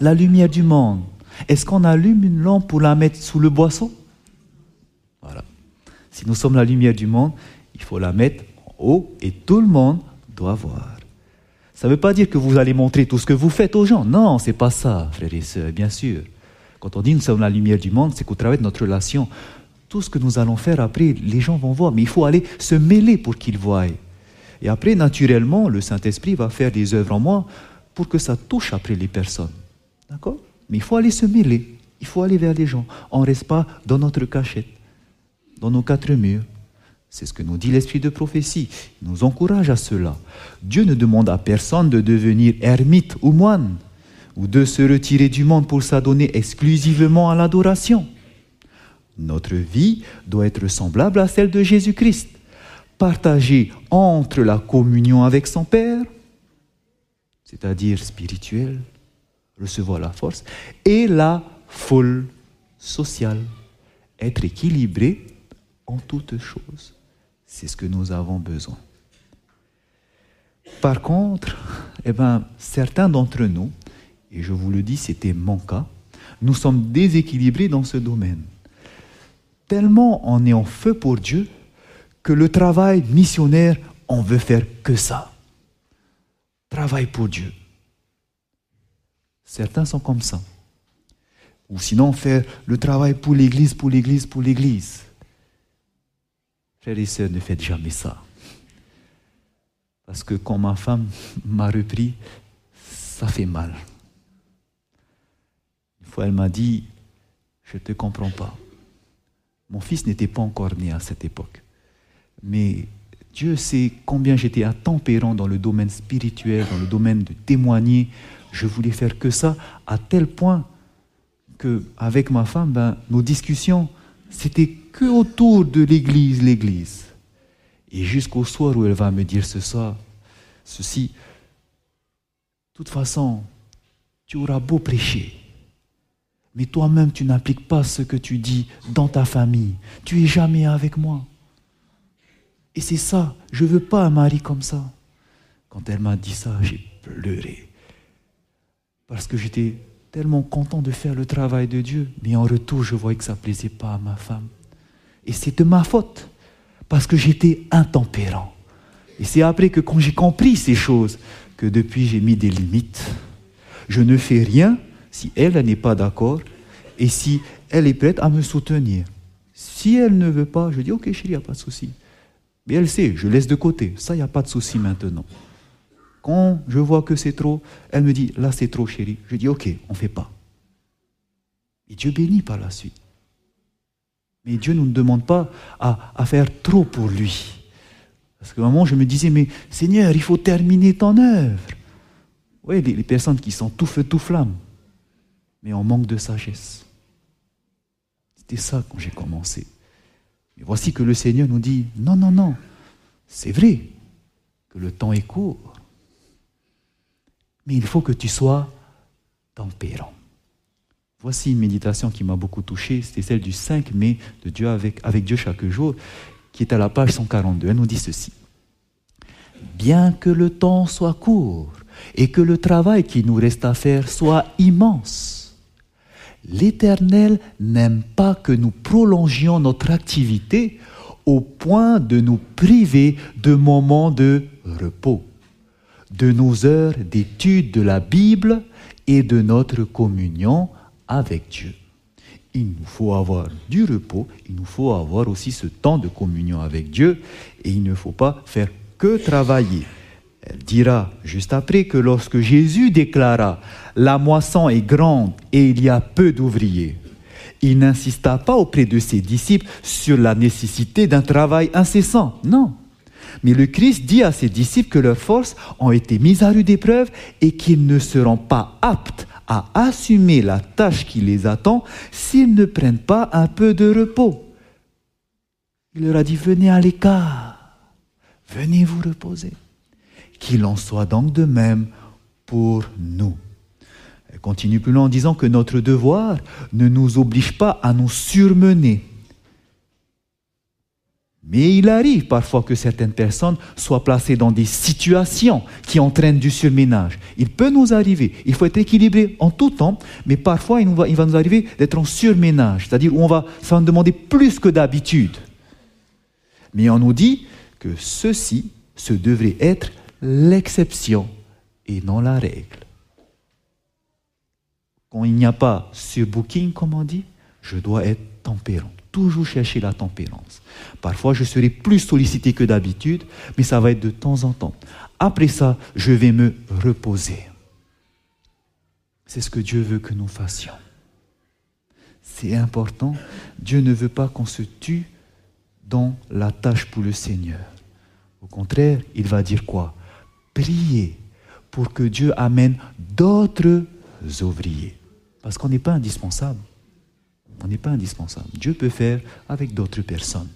La lumière du monde. Est-ce qu'on allume une lampe pour la mettre sous le boisseau? Si nous sommes la lumière du monde, il faut la mettre en haut et tout le monde doit voir. Ça ne veut pas dire que vous allez montrer tout ce que vous faites aux gens. Non, c'est pas ça, frères et sœurs, bien sûr. Quand on dit nous sommes la lumière du monde, c'est qu'au travers de notre relation, tout ce que nous allons faire après, les gens vont voir. Mais il faut aller se mêler pour qu'ils voient. Et après, naturellement, le Saint-Esprit va faire des œuvres en moi pour que ça touche après les personnes. D'accord? Mais il faut aller se mêler. Il faut aller vers les gens. On ne reste pas dans notre cachette dans nos quatre murs. C'est ce que nous dit l'esprit de prophétie. Il nous encourage à cela. Dieu ne demande à personne de devenir ermite ou moine, ou de se retirer du monde pour s'adonner exclusivement à l'adoration. Notre vie doit être semblable à celle de Jésus-Christ, partagée entre la communion avec son Père, c'est-à-dire spirituelle, recevoir la force, et la foule sociale, être équilibré en toutes choses. C'est ce que nous avons besoin. Par contre, eh ben, certains d'entre nous, et je vous le dis, c'était mon cas, nous sommes déséquilibrés dans ce domaine. Tellement on est en feu pour Dieu que le travail missionnaire, on veut faire que ça. Travail pour Dieu. Certains sont comme ça. Ou sinon faire le travail pour l'Église, pour l'Église, pour l'Église. Frères et sœurs, ne faites jamais ça. Parce que quand ma femme m'a repris, ça fait mal. Une fois, elle m'a dit, je ne te comprends pas. Mon fils n'était pas encore né à cette époque. Mais Dieu sait combien j'étais intempérant dans le domaine spirituel, dans le domaine de témoigner. Je voulais faire que ça, à tel point que avec ma femme, ben, nos discussions, c'était que autour de l'église, l'église. Et jusqu'au soir où elle va me dire ce soir, ceci, de toute façon, tu auras beau prêcher, mais toi-même, tu n'appliques pas ce que tu dis dans ta famille. Tu es jamais avec moi. Et c'est ça, je veux pas un mari comme ça. Quand elle m'a dit ça, j'ai pleuré. Parce que j'étais tellement content de faire le travail de Dieu, mais en retour, je voyais que ça plaisait pas à ma femme. Et c'est de ma faute, parce que j'étais intempérant. Et c'est après que quand j'ai compris ces choses, que depuis j'ai mis des limites. Je ne fais rien si elle, n'est pas d'accord et si elle est prête à me soutenir. Si elle ne veut pas, je dis ok chérie, il n'y a pas de souci. Mais elle sait, je laisse de côté. Ça, il n'y a pas de souci maintenant. Quand je vois que c'est trop, elle me dit là c'est trop chérie. Je dis ok, on ne fait pas. Et Dieu bénit par la suite. Mais Dieu ne nous demande pas à, faire trop pour lui. Parce un moment, je me disais, mais Seigneur, il faut terminer ton œuvre. Oui, les, les personnes qui sont tout feu, tout flamme, mais on manque de sagesse. C'était ça quand j'ai commencé. Mais voici que le Seigneur nous dit, non, non, non, c'est vrai que le temps est court, mais il faut que tu sois tempérant. Voici une méditation qui m'a beaucoup touché, c'était celle du 5 mai de Dieu avec, avec Dieu chaque jour qui est à la page 142. Elle nous dit ceci. Bien que le temps soit court et que le travail qui nous reste à faire soit immense, l'Éternel n'aime pas que nous prolongions notre activité au point de nous priver de moments de repos, de nos heures d'étude de la Bible et de notre communion avec Dieu il nous faut avoir du repos, il nous faut avoir aussi ce temps de communion avec Dieu, et il ne faut pas faire que travailler. Elle dira juste après que lorsque Jésus déclara La moisson est grande et il y a peu d'ouvriers, il n'insista pas auprès de ses disciples sur la nécessité d'un travail incessant. Non. Mais le Christ dit à ses disciples que leurs forces ont été mises à rude épreuve et qu'ils ne seront pas aptes à assumer la tâche qui les attend s'ils ne prennent pas un peu de repos. Il leur a dit, venez à l'écart, venez vous reposer. Qu'il en soit donc de même pour nous. Elle continue plus loin en disant que notre devoir ne nous oblige pas à nous surmener mais il arrive parfois que certaines personnes soient placées dans des situations qui entraînent du surménage. Il peut nous arriver. Il faut être équilibré en tout temps, mais parfois il, va, nous arriver d'être en surménage, c'est-à-dire où on va, ça va nous demander plus que d'habitude. Mais on nous dit que ceci, ce devrait être l'exception et non la règle. Quand il n'y a pas surbooking, comme on dit, je dois être tempérant toujours chercher la tempérance. Parfois, je serai plus sollicité que d'habitude, mais ça va être de temps en temps. Après ça, je vais me reposer. C'est ce que Dieu veut que nous fassions. C'est important. Dieu ne veut pas qu'on se tue dans la tâche pour le Seigneur. Au contraire, il va dire quoi? Priez pour que Dieu amène d'autres ouvriers. Parce qu'on n'est pas indispensable. On n'est pas indispensable. Dieu peut faire avec d'autres personnes.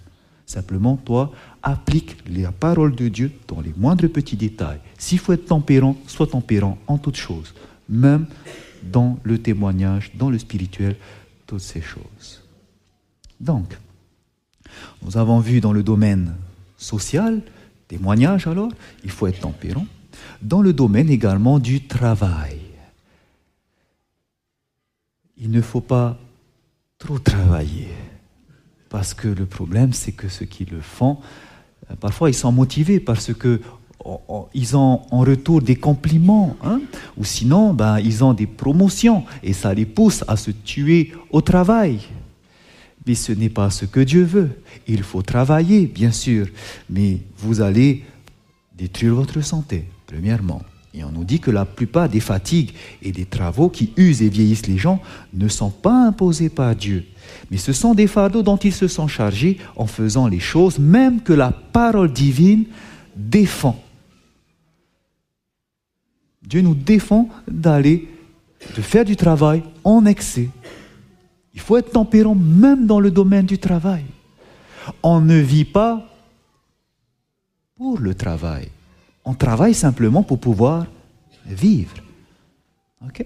Simplement, toi, applique la parole de Dieu dans les moindres petits détails. S'il faut être tempérant, sois tempérant en toutes choses, même dans le témoignage, dans le spirituel, toutes ces choses. Donc, nous avons vu dans le domaine social, témoignage alors, il faut être tempérant. Dans le domaine également du travail, il ne faut pas trop travailler. Parce que le problème, c'est que ceux qui le font, euh, parfois ils sont motivés parce que ils ont en retour des compliments, hein, ou sinon, ben, ils ont des promotions, et ça les pousse à se tuer au travail. Mais ce n'est pas ce que Dieu veut. Il faut travailler, bien sûr, mais vous allez détruire votre santé, premièrement. Et on nous dit que la plupart des fatigues et des travaux qui usent et vieillissent les gens ne sont pas imposés par Dieu, mais ce sont des fardeaux dont ils se sont chargés en faisant les choses même que la parole divine défend. Dieu nous défend d'aller, de faire du travail en excès. Il faut être tempérant même dans le domaine du travail. On ne vit pas pour le travail. On travaille simplement pour pouvoir vivre. OK?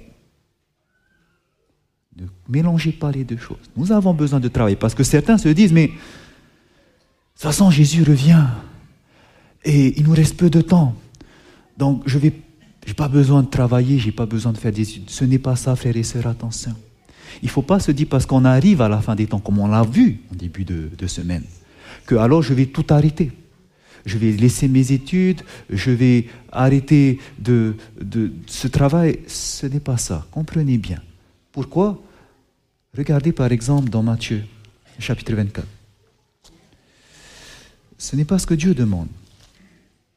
Mélangez pas les deux choses. Nous avons besoin de travailler parce que certains se disent, mais de toute façon, Jésus revient et il nous reste peu de temps. Donc, je n'ai pas besoin de travailler, je n'ai pas besoin de faire des études. Ce n'est pas ça, frères et sœurs, attention. Il ne faut pas se dire parce qu'on arrive à la fin des temps, comme on l'a vu en début de semaine, que alors je vais tout arrêter je vais laisser mes études, je vais arrêter de, ce travail. Ce n'est pas ça. Comprenez bien. Pourquoi? Regardez par exemple dans Matthieu, chapitre 24. Ce n'est pas ce que Dieu demande.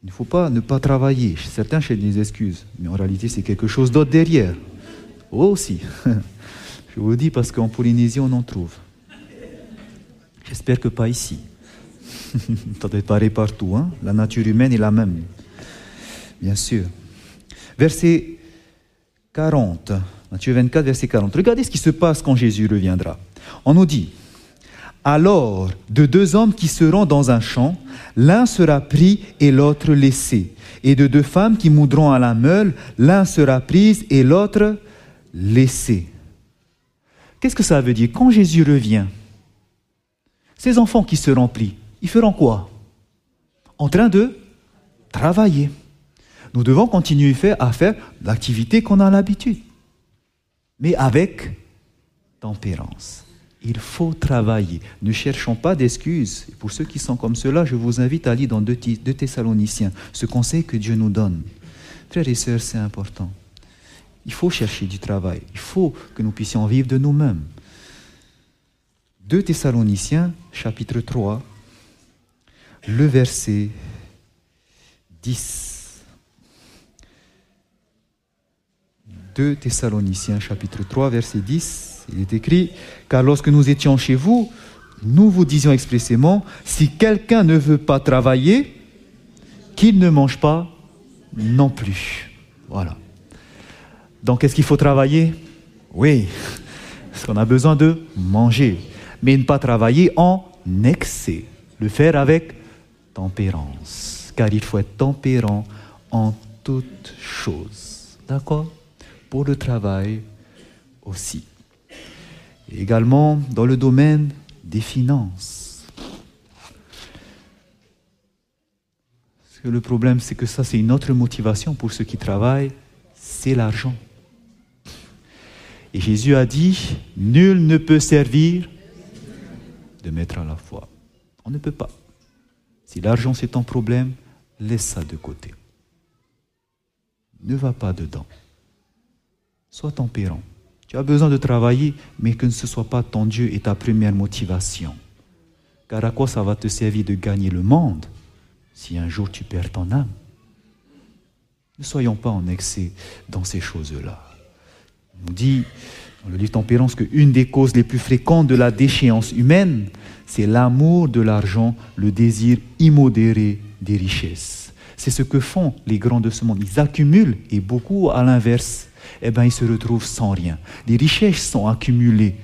Il ne faut pas ne pas travailler. Certains cherchent des excuses, mais en réalité c'est quelque chose d'autre derrière. Oh aussi. Je vous le dis parce qu'en Polynésie on en trouve. J'espère que pas ici. Ça pareil partout. Hein? La nature humaine est la même. Bien sûr. Verset 40. Matthieu 24, verset 40. Regardez ce qui se passe quand Jésus reviendra. On nous dit, alors de deux hommes qui seront dans un champ, l'un sera pris et l'autre laissé. Et de deux femmes qui moudront à la meule, l'un sera pris et l'autre laissé. Qu'est-ce que ça veut dire? Quand Jésus revient, ces enfants qui seront pris, ils feront quoi? En train de travailler. Nous devons continuer à faire l'activité qu'on a l'habitude, mais avec tempérance. Il faut travailler. Ne cherchons pas d'excuses. Pour ceux qui sont comme cela, je vous invite à lire dans 2 Thessaloniciens ce conseil que Dieu nous donne. Frères et sœurs, c'est important. Il faut chercher du travail. Il faut que nous puissions vivre de nous-mêmes. 2 Thessaloniciens, chapitre 3, le verset 10. 2 Thessaloniciens chapitre 3 verset 10, il est écrit, car lorsque nous étions chez vous, nous vous disions expressément, si quelqu'un ne veut pas travailler, qu'il ne mange pas non plus. Voilà. Donc est-ce qu'il faut travailler? Oui, parce qu'on a besoin de manger, mais ne pas travailler en excès, le faire avec tempérance, car il faut être tempérant en toutes choses. D'accord? Pour le travail aussi. Également dans le domaine des finances. Parce que le problème, c'est que ça, c'est une autre motivation pour ceux qui travaillent, c'est l'argent. Et Jésus a dit, nul ne peut servir de mettre à la foi. On ne peut pas. Si l'argent c'est ton problème, laisse ça de côté. Ne va pas dedans. Sois tempérant. Tu as besoin de travailler, mais que ce ne soit pas ton Dieu et ta première motivation. Car à quoi ça va te servir de gagner le monde si un jour tu perds ton âme? Ne soyons pas en excès dans ces choses-là. On dit dans le livre Tempérance qu'une des causes les plus fréquentes de la déchéance humaine, c'est l'amour de l'argent, le désir immodéré des richesses. C'est ce que font les grands de ce monde. Ils accumulent et beaucoup, à l'inverse, eh ben, ils se retrouvent sans rien. Les richesses sont accumulées.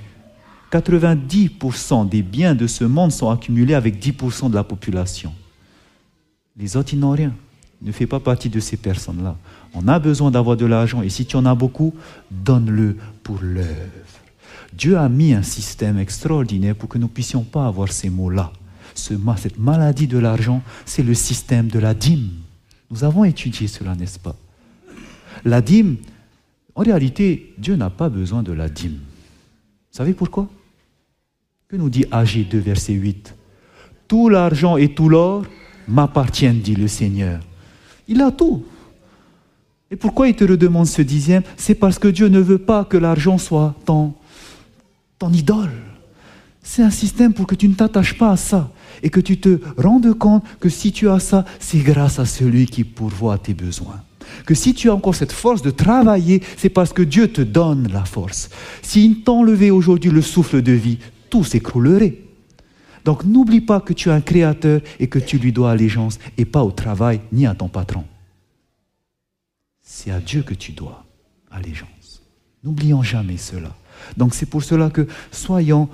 90% des biens de ce monde sont accumulés avec 10% de la population. Les autres, ils n'ont rien. Ne fais pas partie de ces personnes-là. On a besoin d'avoir de l'argent et si tu en as beaucoup, donne-le pour l'œuvre. Dieu a mis un système extraordinaire pour que nous puissions pas avoir ces mots-là. cette maladie de l'argent, c'est le système de la dîme. Nous avons étudié cela, n'est-ce pas? La dîme, en réalité, Dieu n'a pas besoin de la dîme. Vous savez pourquoi? Que nous dit AG 2, verset 8 Tout l'argent et tout l'or m'appartiennent, dit le Seigneur. Il a tout. Et pourquoi il te redemande ce dixième? C'est parce que Dieu ne veut pas que l'argent soit ton ton idole. C'est un système pour que tu ne t'attaches pas à ça et que tu te rendes compte que si tu as ça, c'est grâce à celui qui pourvoit tes besoins. Que si tu as encore cette force de travailler, c'est parce que Dieu te donne la force. S'il t'enlevait aujourd'hui le souffle de vie, tout s'écroulerait. Donc n'oublie pas que tu as un créateur et que tu lui dois allégeance et pas au travail ni à ton patron. C'est à Dieu que tu dois allégeance. N'oublions jamais cela. Donc c'est pour cela que soyons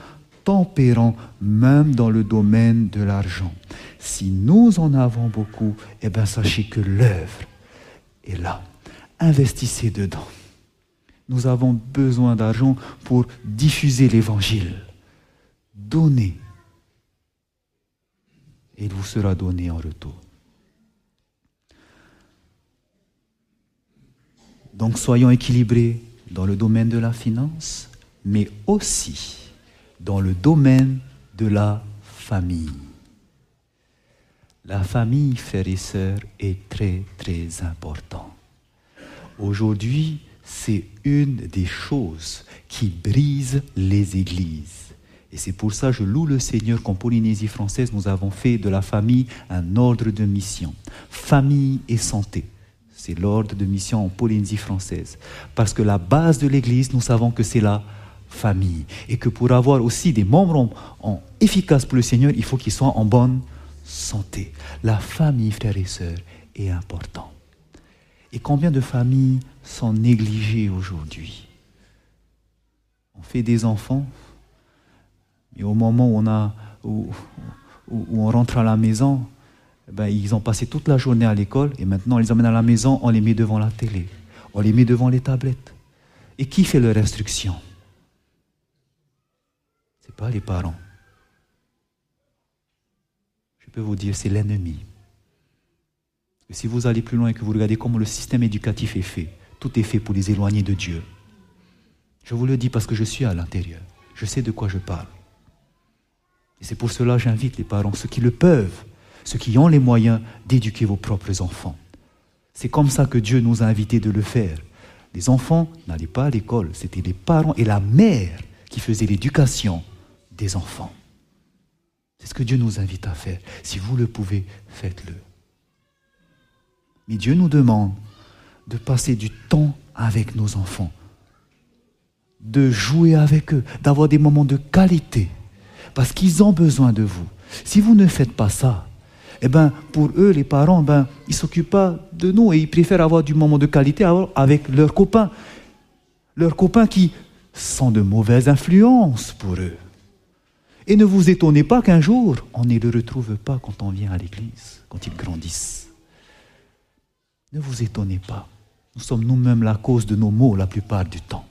tempérants même dans le domaine de l'argent. Si nous en avons beaucoup, eh bien sachez que l'œuvre est là. Investissez dedans. Nous avons besoin d'argent pour diffuser l'évangile. Donnez. Et il vous sera donné en retour. Donc soyons équilibrés dans le domaine de la finance, mais aussi dans le domaine de la famille. La famille, frères et sœurs, est très très important. Aujourd'hui, c'est une des choses qui brise les églises. Et c'est pour ça que je loue le Seigneur qu'en Polynésie française, nous avons fait de la famille un ordre de mission. Famille et santé. C'est l'ordre de mission en Polynésie française. Parce que la base de l'Église, nous savons que c'est la famille. Et que pour avoir aussi des membres efficaces pour le Seigneur, il faut qu'ils soient en bonne santé. La famille, frères et sœurs, est importante. Et combien de familles sont négligées aujourd'hui? On fait des enfants, et au moment où on, a, où, on rentre à la maison, eh ben, ils ont passé toute la journée à l'école et maintenant on les emmène à la maison, on les met devant la télé, on les met devant les tablettes. Et qui fait leur instruction? Ce n'est pas les parents. Je peux vous dire, c'est l'ennemi. Si vous allez plus loin et que vous regardez comment le système éducatif est fait, tout est fait pour les éloigner de Dieu. Je vous le dis parce que je suis à l'intérieur. Je sais de quoi je parle. Et c'est pour cela que j'invite les parents, ceux qui le peuvent, ceux qui ont les moyens d'éduquer vos propres enfants. C'est comme ça que Dieu nous a invités de le faire. Les enfants n'allaient pas à l'école, c'était les parents et la mère qui faisaient l'éducation des enfants. C'est ce que Dieu nous invite à faire. Si vous le pouvez, faites-le. Mais Dieu nous demande de passer du temps avec nos enfants, de jouer avec eux, d'avoir des moments de qualité, parce qu'ils ont besoin de vous. Si vous ne faites pas ça, eh ben, pour eux, les parents, ben, ils ne s'occupent pas de nous et ils préfèrent avoir du moment de qualité avec leurs copains. Leurs copains qui sont de mauvaises influences pour eux. Et ne vous étonnez pas qu'un jour, on ne le retrouve pas quand on vient à l'église, quand ils grandissent. Ne vous étonnez pas. Nous sommes nous-mêmes la cause de nos maux la plupart du temps.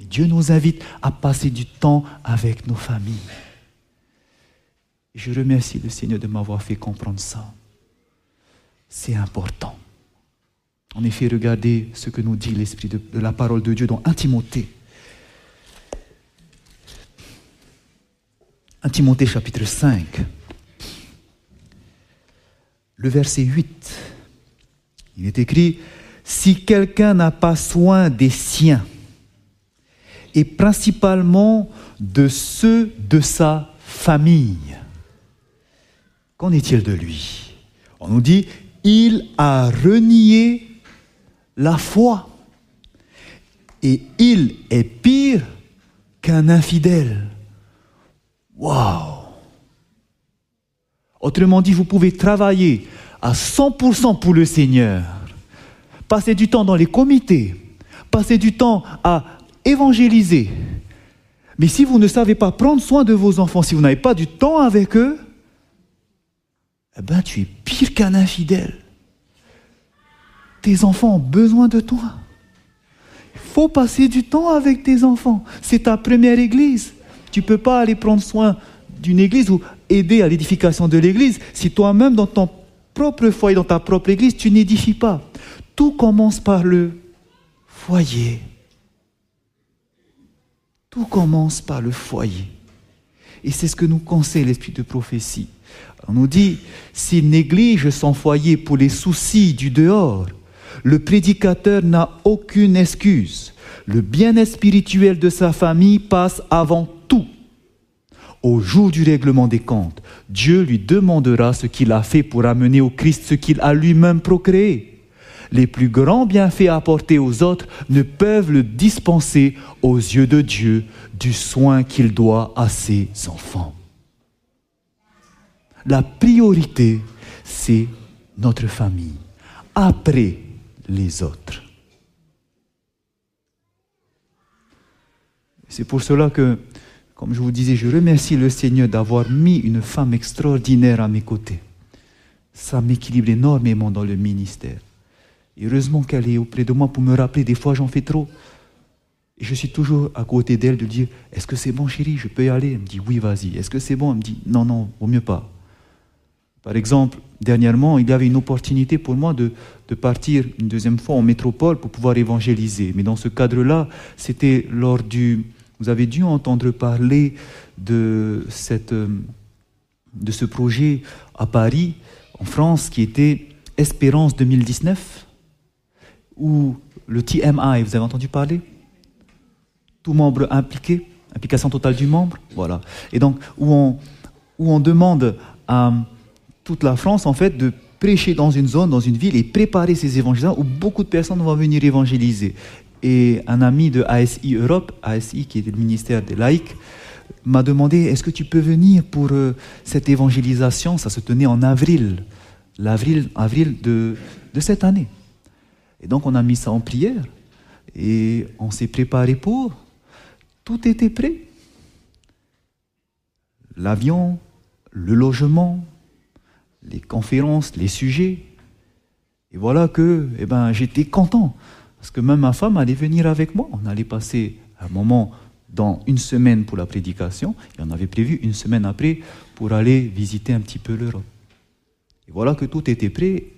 Dieu nous invite à passer du temps avec nos familles. Je remercie le Seigneur de m'avoir fait comprendre ça. C'est important. En effet, regardez ce que nous dit l'Esprit de, la parole de Dieu dans 1 Timothée. 1 Timothée chapitre 5, le verset 8. Il est écrit, si quelqu'un n'a pas soin des siens, et principalement de ceux de sa famille, Qu'en est-il de lui? On nous dit, il a renié la foi. Et il est pire qu'un infidèle. Waouh! Autrement dit, vous pouvez travailler à 100% pour le Seigneur, passer du temps dans les comités, passer du temps à évangéliser. Mais si vous ne savez pas prendre soin de vos enfants, si vous n'avez pas du temps avec eux, eh ben, tu es pire qu'un infidèle. Tes enfants ont besoin de toi. Il faut passer du temps avec tes enfants. C'est ta première église. Tu ne peux pas aller prendre soin d'une église ou aider à l'édification de l'église si toi-même, dans ton propre foyer, dans ta propre église, tu n'édifies pas. Tout commence par le foyer. Tout commence par le foyer. Et c'est ce que nous conseille l'esprit de prophétie. On nous dit, s'il néglige son foyer pour les soucis du dehors, le prédicateur n'a aucune excuse. Le bien-être spirituel de sa famille passe avant tout. Au jour du règlement des comptes, Dieu lui demandera ce qu'il a fait pour amener au Christ ce qu'il a lui-même procréé. Les plus grands bienfaits apportés aux autres ne peuvent le dispenser aux yeux de Dieu du soin qu'il doit à ses enfants. La priorité, c'est notre famille, après les autres. C'est pour cela que, comme je vous disais, je remercie le Seigneur d'avoir mis une femme extraordinaire à mes côtés. Ça m'équilibre énormément dans le ministère. Heureusement qu'elle est auprès de moi pour me rappeler, des fois j'en fais trop. Et je suis toujours à côté d'elle de dire Est-ce que c'est bon, chérie Je peux y aller? Elle me dit Oui, vas-y. Est-ce que c'est bon? Elle me dit Non, non, vaut mieux pas. Par exemple, dernièrement, il y avait une opportunité pour moi de, de, partir une deuxième fois en métropole pour pouvoir évangéliser. Mais dans ce cadre-là, c'était lors du. Vous avez dû entendre parler de, cette, de ce projet à Paris, en France, qui était Espérance 2019, où le TMI, vous avez entendu parler? Tout membre impliqué, implication totale du membre, voilà. Et donc, où on, où on demande à toute la France, en fait, de prêcher dans une zone, dans une ville et préparer ces évangélisants où beaucoup de personnes vont venir évangéliser. Et un ami de ASI Europe, ASI qui est le ministère des laïcs, m'a demandé est-ce que tu peux venir pour euh, cette évangélisation? Ça se tenait en avril, l'avril avril de, de cette année. Et donc on a mis ça en prière et on s'est préparé pour. Tout était prêt. L'avion, le logement, les conférences, les sujets. Et voilà que eh ben, j'étais content. Parce que même ma femme allait venir avec moi. On allait passer un moment dans une semaine pour la prédication. Et on avait prévu une semaine après pour aller visiter un petit peu l'Europe. Et voilà que tout était prêt.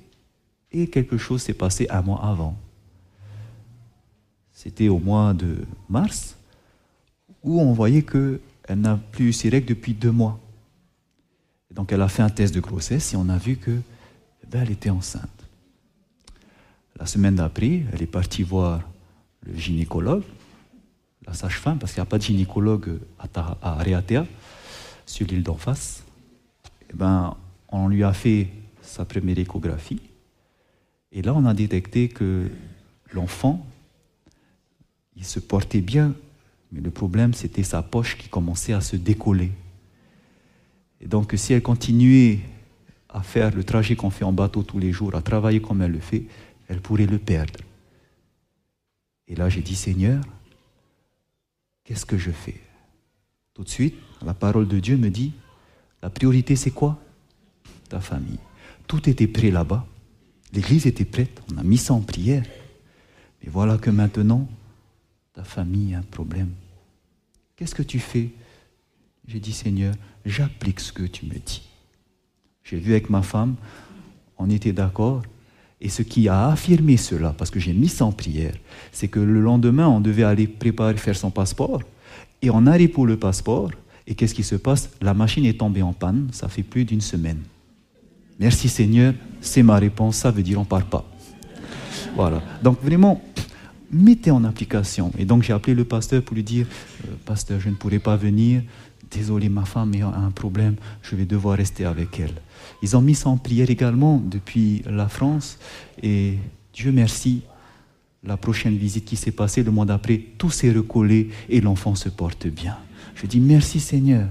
Et quelque chose s'est passé un mois avant. C'était au mois de mars, où on voyait qu'elle n'a plus eu ses règles depuis deux mois. Donc elle a fait un test de grossesse et on a vu que eh ben, elle était enceinte. La semaine d'après, elle est partie voir le gynécologue, la sage-femme, parce qu'il n'y a pas de gynécologue à, à sur l'île d'en face. Eh ben, on lui a fait sa première échographie. Et là, on a détecté que l'enfant, il se portait bien, mais le problème, c'était sa poche qui commençait à se décoller. Et donc, si elle continuait à faire le trajet qu'on fait en bateau tous les jours, à travailler comme elle le fait, elle pourrait le perdre. Et là, j'ai dit, Seigneur, qu'est-ce que je fais? Tout de suite, la parole de Dieu me dit, la priorité, c'est quoi? Ta famille. Tout était prêt là-bas. L'église était prête. On a mis ça en prière. Mais voilà que maintenant, ta famille a un problème. Qu'est-ce que tu fais? J'ai dit, Seigneur, j'applique ce que tu me dis. J'ai vu avec ma femme, on était d'accord, et ce qui a affirmé cela, parce que j'ai mis ça en prière, c'est que le lendemain, on devait aller préparer, faire son passeport, et on arrive pour le passeport, et qu'est-ce qui se passe? La machine est tombée en panne, ça fait plus d'une semaine. Merci Seigneur, c'est ma réponse, ça veut dire on ne part pas. Voilà. Donc vraiment, mettez en application. Et donc j'ai appelé le pasteur pour lui dire, euh, pasteur, je ne pourrai pas venir, désolé, ma femme a un problème, je vais devoir rester avec elle. Ils ont mis ça en prière également depuis la France et Dieu merci, la prochaine visite qui s'est passée le mois d'après, tout s'est recollé et l'enfant se porte bien. Je dis merci Seigneur.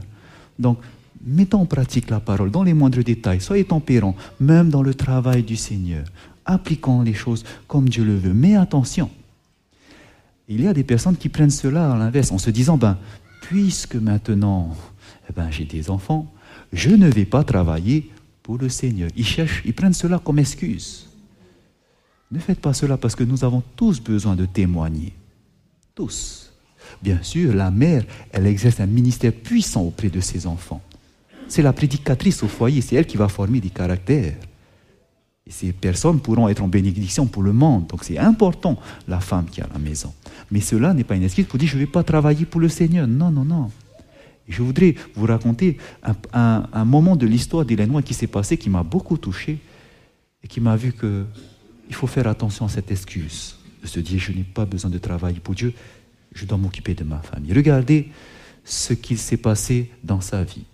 Donc, mettons en pratique la parole dans les moindres détails, soyez tempérants, même dans le travail du Seigneur. Appliquons les choses comme Dieu le veut. Mais attention, il y a des personnes qui prennent cela à l'inverse en se disant, ben, puisque maintenant eh ben, j'ai des enfants, je ne vais pas travailler pour le Seigneur. Ils cherchent, ils prennent cela comme excuse. Ne faites pas cela parce que nous avons tous besoin de témoigner. Tous. Bien sûr, la mère, elle exerce un ministère puissant auprès de ses enfants. C'est la prédicatrice au foyer, c'est elle qui va former des caractères. Et ces personnes pourront être en bénédiction pour le monde. Donc c'est important, la femme qui à la maison. Mais cela n'est pas une excuse pour dire je ne vais pas travailler pour le Seigneur. Non, non, non. je voudrais vous raconter un, moment de l'histoire d'Hélène qui s'est passé, qui m'a beaucoup touché et qui m'a vu que il faut faire attention à cette excuse de se dire je n'ai pas besoin de travailler pour Dieu, je dois m'occuper de ma famille. Regardez ce qu'il s'est passé dans sa vie.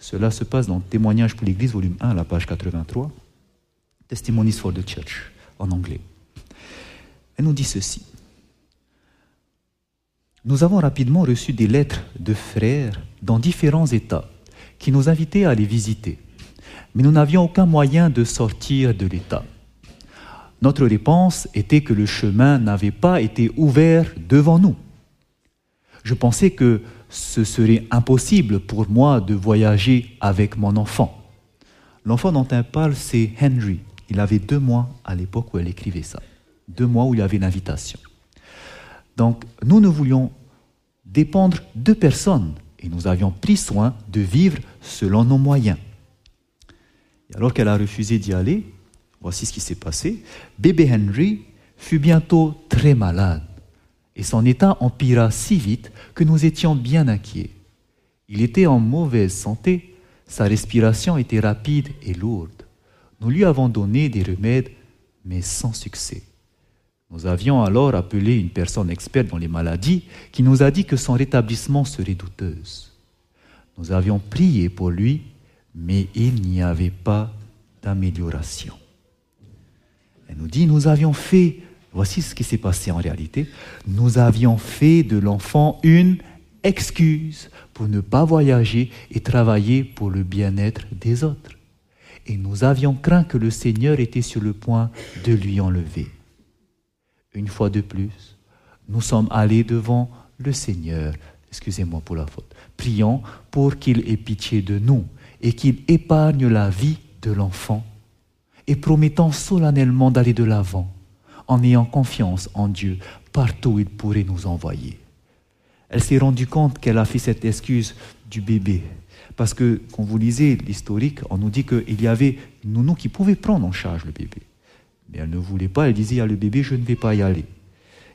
Cela se passe dans Témoignage pour l'Église, volume 1, la page 83. Testimonies for the Church en anglais. Elle nous dit ceci. Nous avons rapidement reçu des lettres de frères dans différents États qui nous invitaient à les visiter, mais nous n'avions aucun moyen de sortir de l'État. Notre réponse était que le chemin n'avait pas été ouvert devant nous. Je pensais que ce serait impossible pour moi de voyager avec mon enfant. L'enfant dont elle parle, c'est Henry. Il avait deux mois à l'époque où elle écrivait ça. Deux mois où il y avait l'invitation. Donc, nous ne voulions dépendre de personne et nous avions pris soin de vivre selon nos moyens. Et alors qu'elle a refusé d'y aller, voici ce qui s'est passé. Bébé Henry fut bientôt très malade et son état empira si vite que nous étions bien inquiets. Il était en mauvaise santé, sa respiration était rapide et lourde. Nous lui avons donné des remèdes, mais sans succès. Nous avions alors appelé une personne experte dans les maladies qui nous a dit que son rétablissement serait douteuse. Nous avions prié pour lui, mais il n'y avait pas d'amélioration. Elle nous dit, nous avions fait, voici ce qui s'est passé en réalité, nous avions fait de l'enfant une excuse pour ne pas voyager et travailler pour le bien-être des autres. Et nous avions craint que le Seigneur était sur le point de lui enlever. Une fois de plus, nous sommes allés devant le Seigneur, excusez-moi pour la faute, priant pour qu'il ait pitié de nous et qu'il épargne la vie de l'enfant, et promettant solennellement d'aller de l'avant, en ayant confiance en Dieu partout où il pourrait nous envoyer. Elle s'est rendue compte qu'elle a fait cette excuse du bébé. Parce que, quand vous lisez l'historique, on nous dit qu'il y avait nounou qui pouvait prendre en charge le bébé. Mais elle ne voulait pas, elle disait à le bébé, je ne vais pas y aller.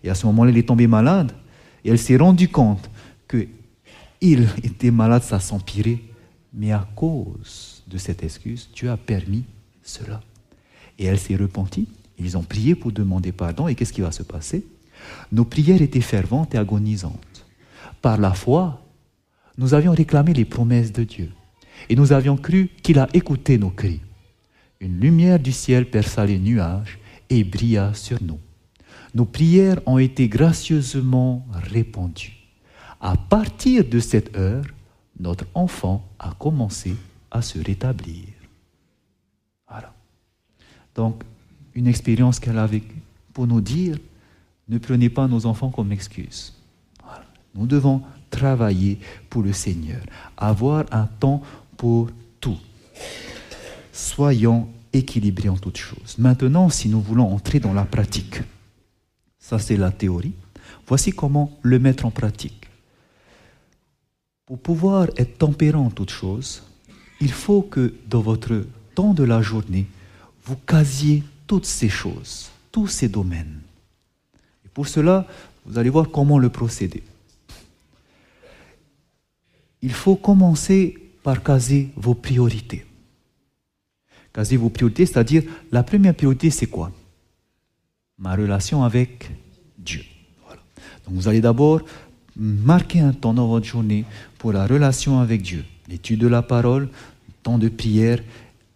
Et à ce moment-là, elle est tombée malade, et elle s'est rendue compte que il était malade, ça s'empirait, mais à cause de cette excuse, Dieu a permis cela. Et elle s'est repentie, ils ont prié pour demander pardon, et qu'est-ce qui va se passer? Nos prières étaient ferventes et agonisantes par la foi, nous avions réclamé les promesses de Dieu. Et nous avions cru qu'il a écouté nos cris. Une lumière du ciel perça les nuages et brilla sur nous. Nos prières ont été gracieusement répondues. À partir de cette heure, notre enfant a commencé à se rétablir. Voilà. Donc, une expérience qu'elle a vécue pour nous dire, ne prenez pas nos enfants comme excuse. Nous devons travailler pour le Seigneur, avoir un temps pour tout. Soyons équilibrés en toutes choses. Maintenant, si nous voulons entrer dans la pratique, ça c'est la théorie, voici comment le mettre en pratique. Pour pouvoir être tempérant en toutes choses, il faut que dans votre temps de la journée, vous casiez toutes ces choses, tous ces domaines. Et pour cela, vous allez voir comment le procéder il faut commencer par caser vos priorités. Caser vos priorités, c'est-à-dire la première priorité, c'est quoi? Ma relation avec Dieu. Donc vous allez d'abord marquer un temps dans votre journée pour la relation avec Dieu, l'étude de la parole, temps de prière,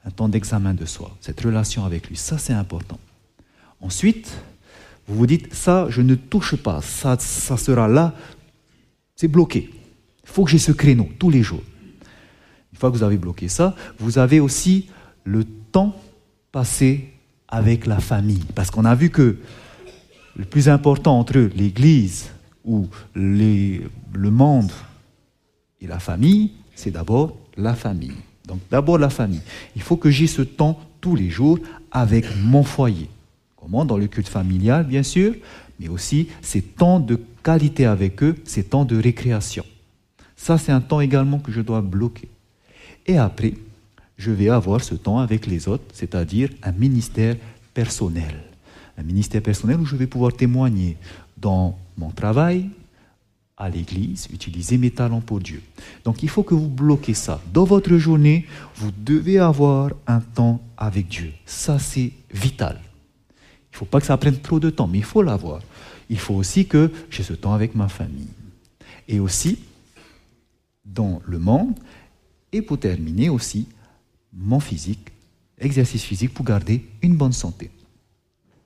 un temps d'examen de soi, cette relation avec lui. Ça, c'est important. Ensuite, vous vous dites, ça, je ne touche pas, ça, ça sera là, c'est bloqué. Il faut que j'ai ce créneau tous les jours. Une fois que vous avez bloqué ça, vous avez aussi le temps passé avec la famille. Parce qu'on a vu que le plus important entre l'Église ou le monde et la famille, c'est d'abord la famille. Donc d'abord la famille. Il faut que j'ai ce temps tous les jours avec mon foyer. Comment? Dans le culte familial, bien sûr, mais aussi ces temps de qualité avec eux, ces temps de récréation. Ça, c'est un temps également que je dois bloquer. Et après, je vais avoir ce temps avec les autres, c'est-à-dire un ministère personnel. Un ministère personnel où je vais pouvoir témoigner dans mon travail, à l'église, utiliser mes talents pour Dieu. Donc il faut que vous bloquez ça. Dans votre journée, vous devez avoir un temps avec Dieu. Ça, c'est vital. Il ne faut pas que ça prenne trop de temps, mais il faut l'avoir. Il faut aussi que j'ai ce temps avec ma famille. Et aussi, dans le monde. Et pour terminer aussi, mon physique, exercice physique pour garder une bonne santé.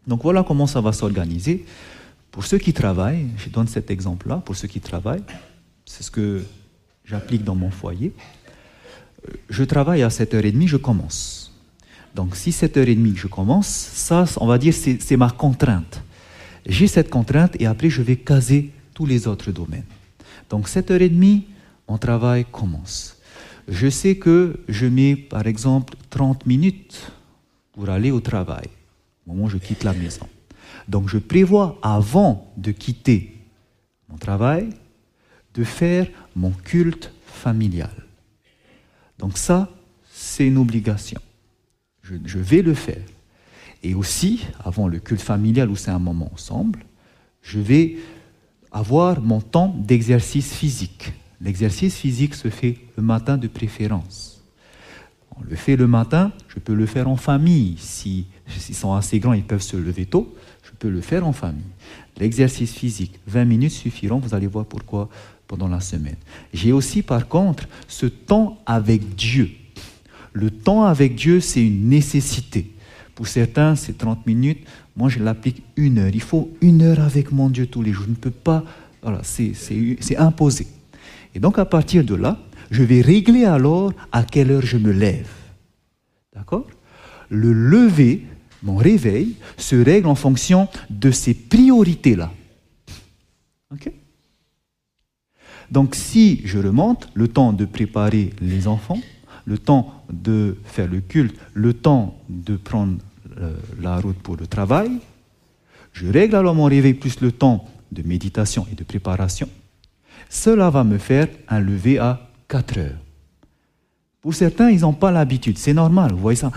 Donc voilà comment ça va s'organiser. Pour ceux qui travaillent, je donne cet exemple-là, pour ceux qui travaillent, c'est ce que j'applique dans mon foyer. Euh, je travaille à 7h30, je commence. Donc si 7h30 je commence, ça, on va dire, c'est ma contrainte. J'ai cette contrainte et après je vais caser tous les autres domaines. Donc 7h30, mon travail commence. Je sais que je mets par exemple 30 minutes pour aller au travail, au moment où je quitte la maison. Donc je prévois avant de quitter mon travail, de faire mon culte familial. Donc ça, c'est une obligation. Je, vais le faire. Et aussi, avant le culte familial où c'est un moment ensemble, je vais avoir mon temps d'exercice physique. L'exercice physique se fait le matin de préférence. On le fait le matin, je peux le faire en famille. Si, s'ils sont assez grands, ils peuvent se lever tôt, le faire en famille. L'exercice physique, 20 minutes suffiront, vous allez voir pourquoi pendant la semaine. J'ai aussi par contre ce temps avec Dieu. Le temps avec Dieu, c'est une nécessité. Pour certains, c'est 30 minutes. Moi, je l'applique une heure. Il faut une heure avec mon Dieu tous les jours. Je ne peux pas. Voilà, c'est imposé. Et donc, à partir de là, je vais régler alors à quelle heure je me lève. D'accord? Le lever, mon réveil, se règle en fonction de ces priorités-là. Donc si je remonte, le temps de préparer les enfants, le temps de faire le culte, le temps de prendre euh, la route pour le travail, je règle alors mon réveil plus le temps de méditation et de préparation. Cela va me faire un lever à 4 heures. Pour certains, ils n'ont pas l'habitude. C'est normal, vous voyez ça.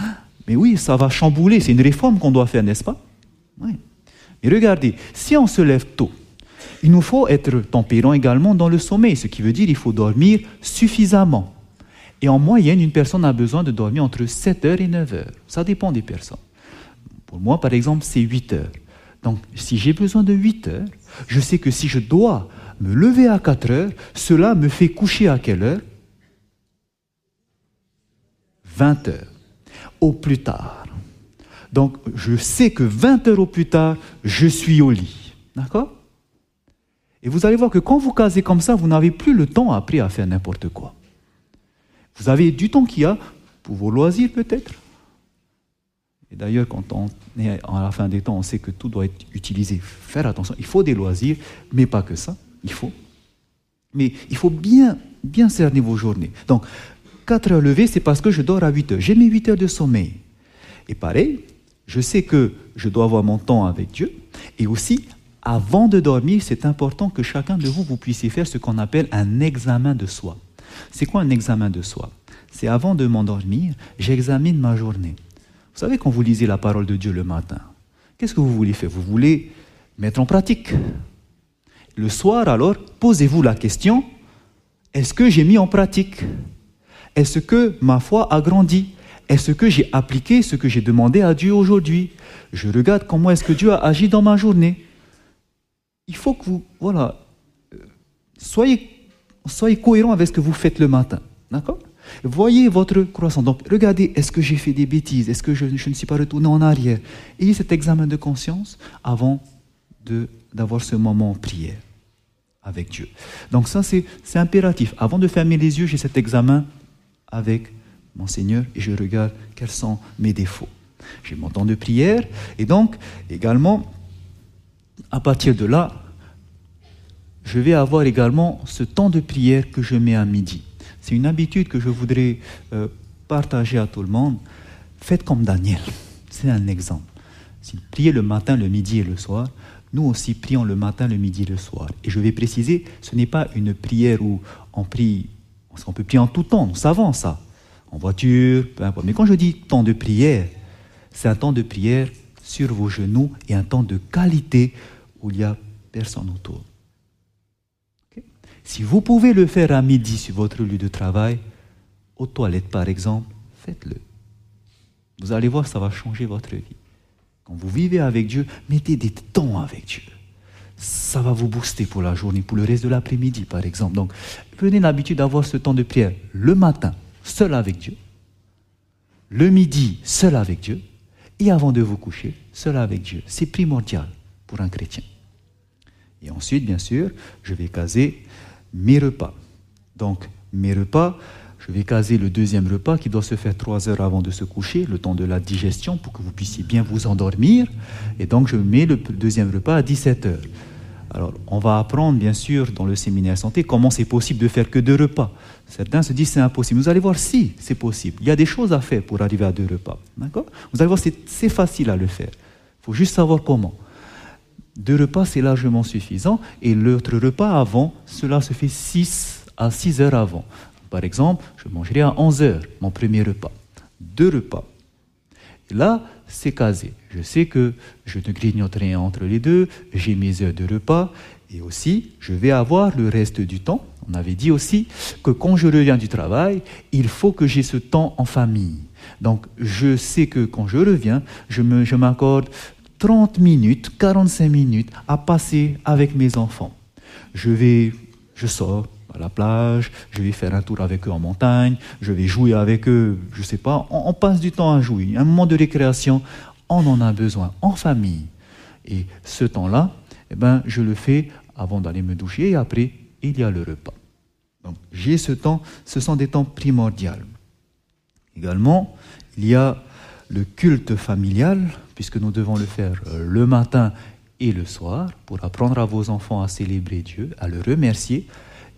Mais oui, ça va chambouler. C'est une réforme qu'on doit faire, n'est-ce pas? Oui. Mais regardez, si on se lève tôt, il nous faut être tempérant également dans le sommeil, ce qui veut dire qu'il faut dormir suffisamment. Et en moyenne, une personne a besoin de dormir entre 7 heures et 9 heures. Ça dépend des personnes. Pour moi, par exemple, c'est 8 heures. Donc, si j'ai besoin de 8 heures, je sais que si je dois me lever à 4 heures, cela me fait coucher à quelle heure? 20 heures. Au plus tard. Donc, je sais que 20 heures au plus tard, je suis au lit. D'accord? Et vous allez voir que quand vous casez comme ça, vous n'avez plus le temps après à faire n'importe quoi. Vous avez du temps qu'il y a pour vos loisirs peut-être? Et d'ailleurs, quand on est à la fin des temps, on sait que tout doit être utilisé. Faire attention, il faut des loisirs, mais pas que ça, il faut. Mais il faut bien, bien cerner vos journées. Donc, 4 heures levées, c'est parce que je dors à 8 heures. J'ai mes 8 heures de sommeil. Et pareil, je sais que je dois avoir mon temps avec Dieu. Et aussi, avant de dormir, c'est important que chacun de vous, vous puissiez faire ce qu'on appelle un examen de soi. C'est quoi un examen de soi? C'est avant de m'endormir, j'examine ma journée. Vous savez, quand vous lisez la parole de Dieu le matin, qu'est-ce que vous voulez faire? Vous voulez mettre en pratique? Le soir, alors, posez-vous la question, est-ce que j'ai mis en pratique? Est-ce que ma foi a grandi? Est-ce que j'ai appliqué ce que j'ai demandé à Dieu aujourd'hui? Je regarde comment est-ce que Dieu a agi dans ma journée il faut que vous, voilà, euh, soyez, soyez cohérent avec ce que vous faites le matin. D'accord? Voyez votre croissance. Donc, regardez, est-ce que j'ai fait des bêtises? Est-ce que je, ne suis pas retourné en arrière? Ayez cet examen de conscience avant d'avoir ce moment en prière avec Dieu. Donc ça, c'est impératif. Avant de fermer les yeux, j'ai cet examen avec mon Seigneur et je regarde quels sont mes défauts. J'ai mon temps de prière et donc également à partir de là, je vais avoir également ce temps de prière que je mets à midi. C'est une habitude que je voudrais euh, partager à tout le monde. Faites comme Daniel. C'est un exemple. Si priez le matin, le midi et le soir, nous aussi prions le matin, le midi et le soir. Et je vais préciser, ce n'est pas une prière où on prie, parce qu'on peut prier en tout temps, nous savons ça, en voiture, peu importe. Mais quand je dis temps de prière, c'est un temps de prière sur vos genoux et un temps de qualité où il n'y a personne autour. Si vous pouvez le faire à midi sur votre lieu de travail, aux toilettes par exemple, faites-le. Vous allez voir, ça va changer votre vie. Quand vous vivez avec Dieu, mettez des temps avec Dieu. Ça va vous booster pour la journée, pour le reste de l'après-midi par exemple. Donc, prenez l'habitude d'avoir ce temps de prière le matin, seul avec Dieu. Le midi, seul avec Dieu. Et avant de vous coucher, seul avec Dieu. C'est primordial pour un chrétien. Et ensuite, bien sûr, je vais caser mes repas. Donc, mes repas, je vais caser le deuxième repas qui doit se faire trois heures avant de se coucher, le temps de la digestion pour que vous puissiez bien vous endormir. Et donc, je mets le deuxième repas à 17 heures. Alors, on va apprendre, bien sûr, dans le séminaire santé, comment c'est possible de faire que deux repas. Certains se disent c'est impossible. Vous allez voir si c'est possible. Il y a des choses à faire pour arriver à deux repas. D'accord? Vous allez voir, c'est facile à le faire. Il faut juste savoir comment. Deux repas, c'est largement suffisant. Et l'autre repas avant, cela se fait 6 à 6 heures avant. Par exemple, je mangerai à 11 heures mon premier repas. Deux repas. Là, c'est casé. Je sais que je ne grignoterai entre les deux, j'ai mes heures de repas, et aussi, je vais avoir le reste du temps. On avait dit aussi que quand je reviens du travail, il faut que j'ai ce temps en famille. Donc, je sais que quand je reviens, je m'accorde 30 minutes, 45 minutes à passer avec mes enfants. Je vais, je sors à la plage, je vais faire un tour avec eux en montagne, je vais jouer avec eux, je ne sais pas, on, passe du temps à jouer. Un moment de récréation, on en a besoin en famille. Et ce temps-là, eh ben, je le fais avant d'aller me doucher et après, il y a le repas. Donc, j'ai ce temps, ce sont des temps primordiaux. Également, il y a le culte familial, puisque nous devons le faire euh, le matin et le soir, pour apprendre à vos enfants à célébrer Dieu, à le remercier,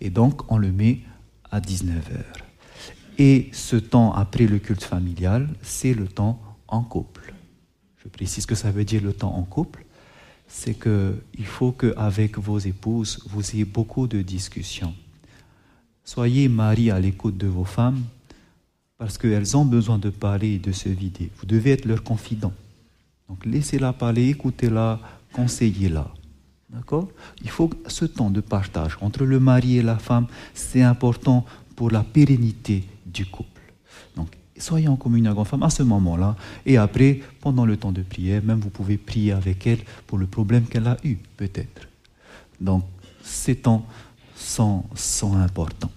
et donc on le met à 19h. Et ce temps après le culte familial, c'est le temps en couple. Je précise que ça veut dire le temps en couple. C'est qu'il faut qu'avec vos épouses, vous ayez beaucoup de discussions. Soyez mari à l'écoute de vos femmes parce qu'elles ont besoin de parler et de se vider. Vous devez être leur confident. Donc laissez-la parler, écoutez-la, conseillez-la. D'accord? Il faut ce temps de partage entre le mari et la femme, c'est important pour la pérennité du couple. Donc soyez en communion avec votre femme à ce moment-là. Et après, pendant le temps de prière, même vous pouvez prier avec elle pour le problème qu'elle a eu, peut-être. Donc ces temps sont, sont importants.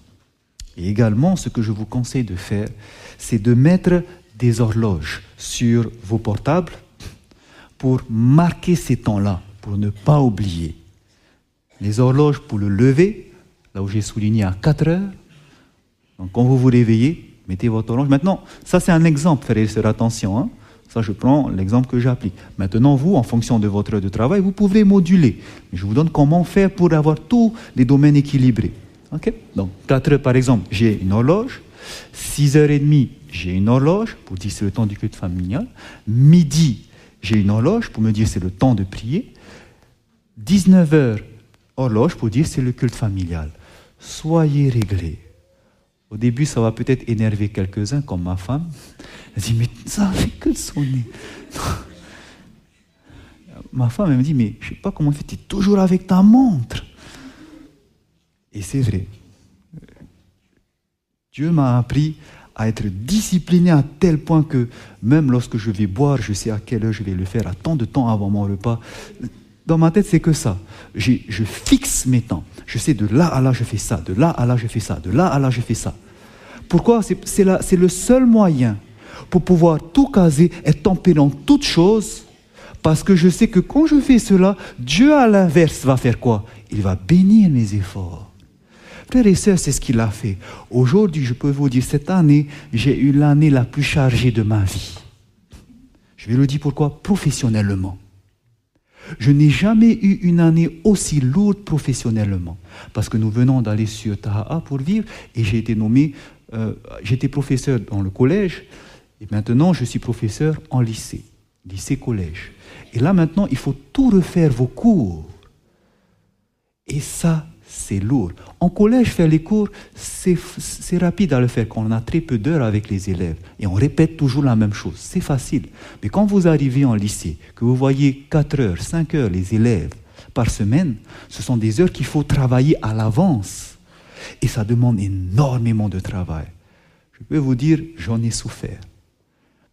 Et également, ce que je vous conseille de faire, c'est de mettre des horloges sur vos portables pour marquer ces temps-là, pour ne pas oublier. Les horloges pour le lever, là où j'ai souligné à 4 heures. Donc quand vous vous réveillez, mettez votre horloge. Maintenant, ça c'est un exemple, et attention. Hein. Ça, je prends l'exemple que j'applique. Maintenant, vous, en fonction de votre heure de travail, vous pouvez moduler. je vous donne comment faire pour avoir tous les domaines équilibrés. Donc, 4 heures, par exemple, j'ai une horloge. 6h30, j'ai une horloge pour dire c'est le temps du culte familial. Midi, j'ai une horloge pour me dire c'est le temps de prier. 19h, horloge pour dire c'est le culte familial. Soyez réglés. Au début, ça va peut-être énerver quelques-uns, comme ma femme. Elle dit, mais ça fait que sonner. ma femme, elle me dit, mais je ne sais pas comment tu es toujours avec ta montre. Et c'est vrai. Dieu m'a appris à être discipliné à tel point que même lorsque je vais boire, je sais à quelle heure je vais le faire, à tant de temps avant mon repas. Dans ma tête, c'est que ça. Je fixe mes temps. Je sais de là à là, je fais ça. De là à là, je fais ça. De là à là, je fais ça. Pourquoi? C'est le seul moyen pour pouvoir tout caser et tempérant toutes choses. Parce que je sais que quand je fais cela, Dieu à l'inverse va faire quoi? Il va bénir mes efforts. Frères et sœurs, c'est ce qu'il a fait. Aujourd'hui, je peux vous dire, cette année, j'ai eu l'année la plus chargée de ma vie. Je vais le dire pourquoi? Professionnellement. Je n'ai jamais eu une année aussi lourde professionnellement. Parce que nous venons d'aller sur Taha pour vivre et j'ai été nommé, euh, j'étais professeur dans le collège et maintenant je suis professeur en lycée, lycée-collège. Et là maintenant, il faut tout refaire vos cours. Et ça, c'est lourd. En collège, faire les cours, c'est rapide à le faire quand on a très peu d'heures avec les élèves. Et on répète toujours la même chose. C'est facile. Mais quand vous arrivez en lycée, que vous voyez 4 heures, 5 heures les élèves par semaine, ce sont des heures qu'il faut travailler à l'avance. Et ça demande énormément de travail. Je peux vous dire, j'en ai souffert.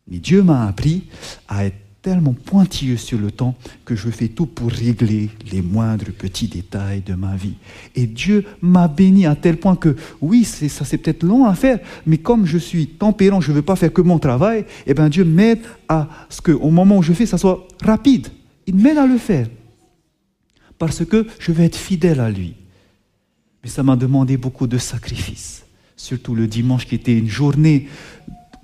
Mais Dieu m'a appris à être tellement pointilleux sur le temps que je fais tout pour régler les moindres petits détails de ma vie. Et Dieu m'a béni à tel point que, oui, ça c'est peut-être long à faire, mais comme je suis tempérant, je ne veux pas faire que mon travail, eh bien Dieu m'aide à ce qu'au moment où je fais, ça soit rapide. Il m'aide à le faire. Parce que je vais être fidèle à lui. Mais ça m'a demandé beaucoup de sacrifices. Surtout le dimanche qui était une journée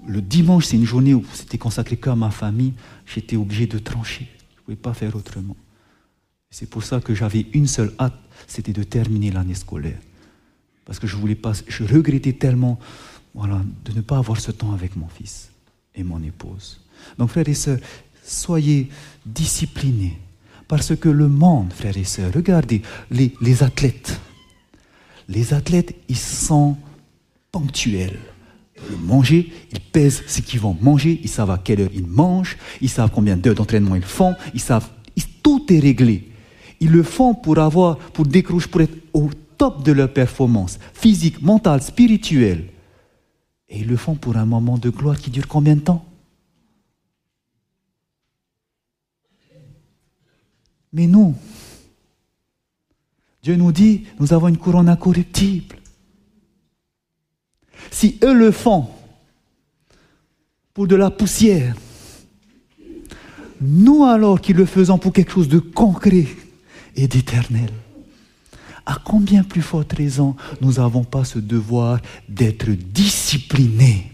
le dimanche, c'est une journée où c'était consacré qu'à ma famille. J'étais obligé de trancher. Je ne pouvais pas faire autrement. C'est pour ça que j'avais une seule hâte, c'était de terminer l'année scolaire. Parce que je voulais pas, je regrettais tellement, de ne pas avoir ce temps avec mon fils et mon épouse. Donc, frères et sœurs, soyez disciplinés. Parce que le monde, frères et sœurs, regardez les, les athlètes. Les athlètes, ils sont ponctuels. Ils manger, ils pèsent ce qu'ils vont manger, ils savent à quelle heure ils mangent, ils savent combien d'heures d'entraînement ils font, ils savent, tout est réglé. Ils le font pour avoir, pour décrocher, pour être au top de leur performance physique, mentale, spirituelle. Et ils le font pour un moment de gloire qui dure combien de temps? Mais nous, Dieu nous dit, nous avons une couronne incorruptible. Si eux le font pour de la poussière, nous alors qui le faisons pour quelque chose de concret et d'éternel, à combien plus forte raison nous n'avons pas ce devoir d'être disciplinés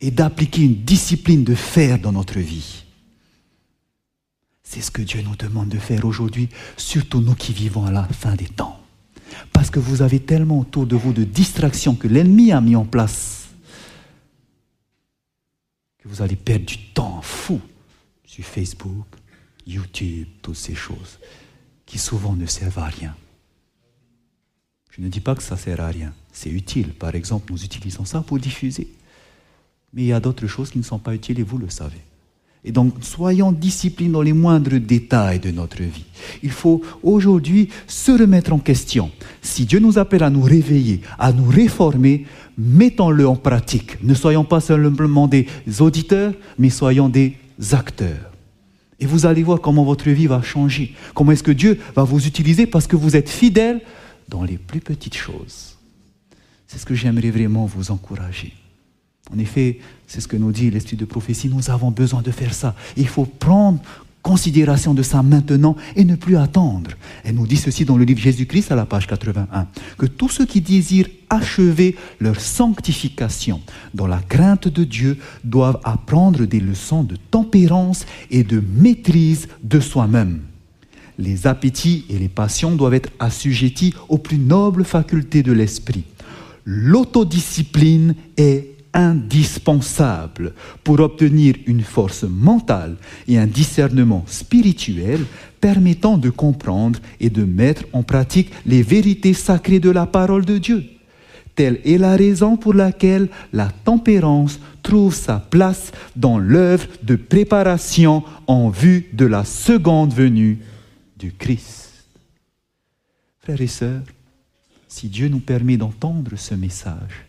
et d'appliquer une discipline de fer dans notre vie? C'est ce que Dieu nous demande de faire aujourd'hui, surtout nous qui vivons à la fin des temps. Parce que vous avez tellement autour de vous de distractions que l'ennemi a mis en place que vous allez perdre du temps fou sur Facebook, YouTube, toutes ces choses qui souvent ne servent à rien. Je ne dis pas que ça sert à rien. C'est utile. Par exemple, nous utilisons ça pour diffuser. Mais il y a d'autres choses qui ne sont pas utiles et vous le savez. Et donc, soyons disciplinés dans les moindres détails de notre vie. Il faut aujourd'hui se remettre en question. Si Dieu nous appelle à nous réveiller, à nous réformer, mettons-le en pratique. Ne soyons pas simplement des auditeurs, mais soyons des acteurs. Et vous allez voir comment votre vie va changer. Comment est-ce que Dieu va vous utiliser parce que vous êtes fidèle dans les plus petites choses. C'est ce que j'aimerais vraiment vous encourager. En effet, c'est ce que nous dit l'Esprit de prophétie, nous avons besoin de faire ça. Il faut prendre considération de ça maintenant et ne plus attendre. Elle nous dit ceci dans le livre Jésus-Christ à la page 81, que tous ceux qui désirent achever leur sanctification dans la crainte de Dieu doivent apprendre des leçons de tempérance et de maîtrise de soi-même. Les appétits et les passions doivent être assujettis aux plus nobles facultés de l'esprit. L'autodiscipline est indispensable pour obtenir une force mentale et un discernement spirituel permettant de comprendre et de mettre en pratique les vérités sacrées de la parole de Dieu. Telle est la raison pour laquelle la tempérance trouve sa place dans l'œuvre de préparation en vue de la seconde venue du Christ. Frères et sœurs, si Dieu nous permet d'entendre ce message,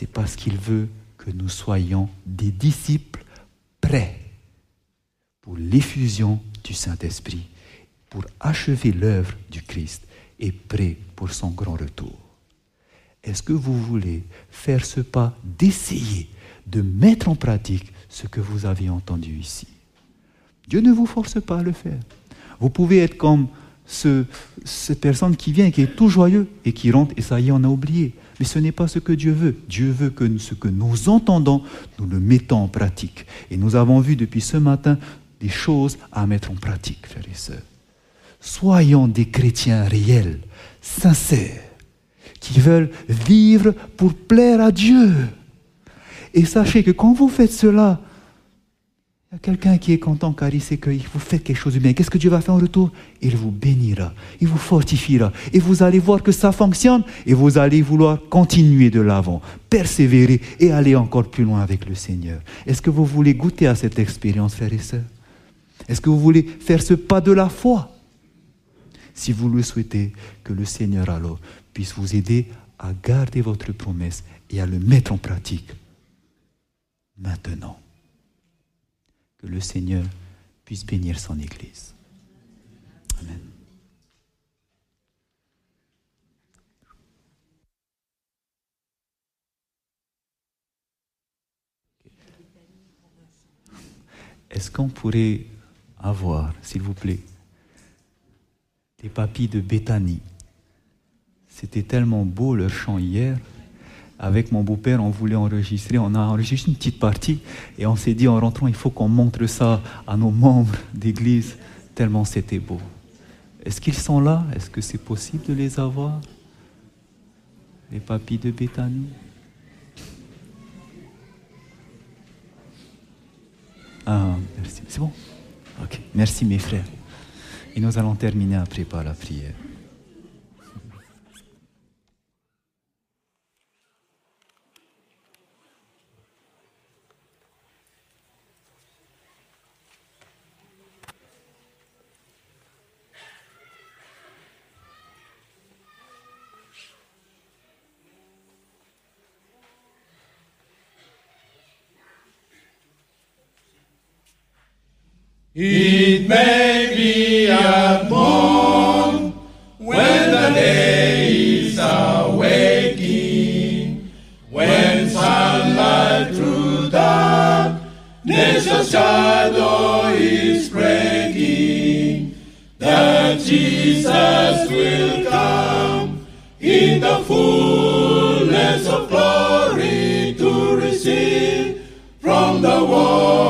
c'est parce qu'il veut que nous soyons des disciples prêts pour l'effusion du Saint-Esprit, pour achever l'œuvre du Christ et prêts pour son grand retour. Est-ce que vous voulez faire ce pas d'essayer de mettre en pratique ce que vous avez entendu ici? Dieu ne vous force pas à le faire. Vous pouvez être comme ce, cette personne qui vient, qui est tout joyeux et qui rentre et ça y est, on a oublié. Mais ce n'est pas ce que Dieu veut. Dieu veut que ce que nous entendons, nous le mettons en pratique. Et nous avons vu depuis ce matin des choses à mettre en pratique, frères et sœurs. Soyons des chrétiens réels, sincères, qui veulent vivre pour plaire à Dieu. Et sachez que quand vous faites cela, quelqu'un qui est content car il sait que vous faites quelque chose de bien. Qu'est-ce que Dieu va faire en retour? Il vous bénira, il vous fortifiera. Et vous allez voir que ça fonctionne. Et vous allez vouloir continuer de l'avant, persévérer et aller encore plus loin avec le Seigneur. Est-ce que vous voulez goûter à cette expérience, frères et sœurs? Est-ce que vous voulez faire ce pas de la foi? Si vous le souhaitez, que le Seigneur alors puisse vous aider à garder votre promesse et à le mettre en pratique maintenant que le Seigneur puisse bénir son Église. Amen. Est-ce qu'on pourrait avoir, s'il vous plaît, des papilles de Béthanie? C'était tellement beau leur chant hier avec mon beau-père, on voulait enregistrer. On a enregistré une petite partie et on s'est dit en rentrant, il faut qu'on montre ça à nos membres d'église, tellement c'était beau. Est-ce qu'ils sont là? Est-ce que c'est possible de les avoir? Les papilles de Béthanie? Ah, merci. C'est bon? Ok, merci mes frères. Et nous allons terminer après par la prière. It may be a morn when the day is awaking, when sunlight through darkness shadow is breaking, that Jesus will come in the fullness of glory to receive from the world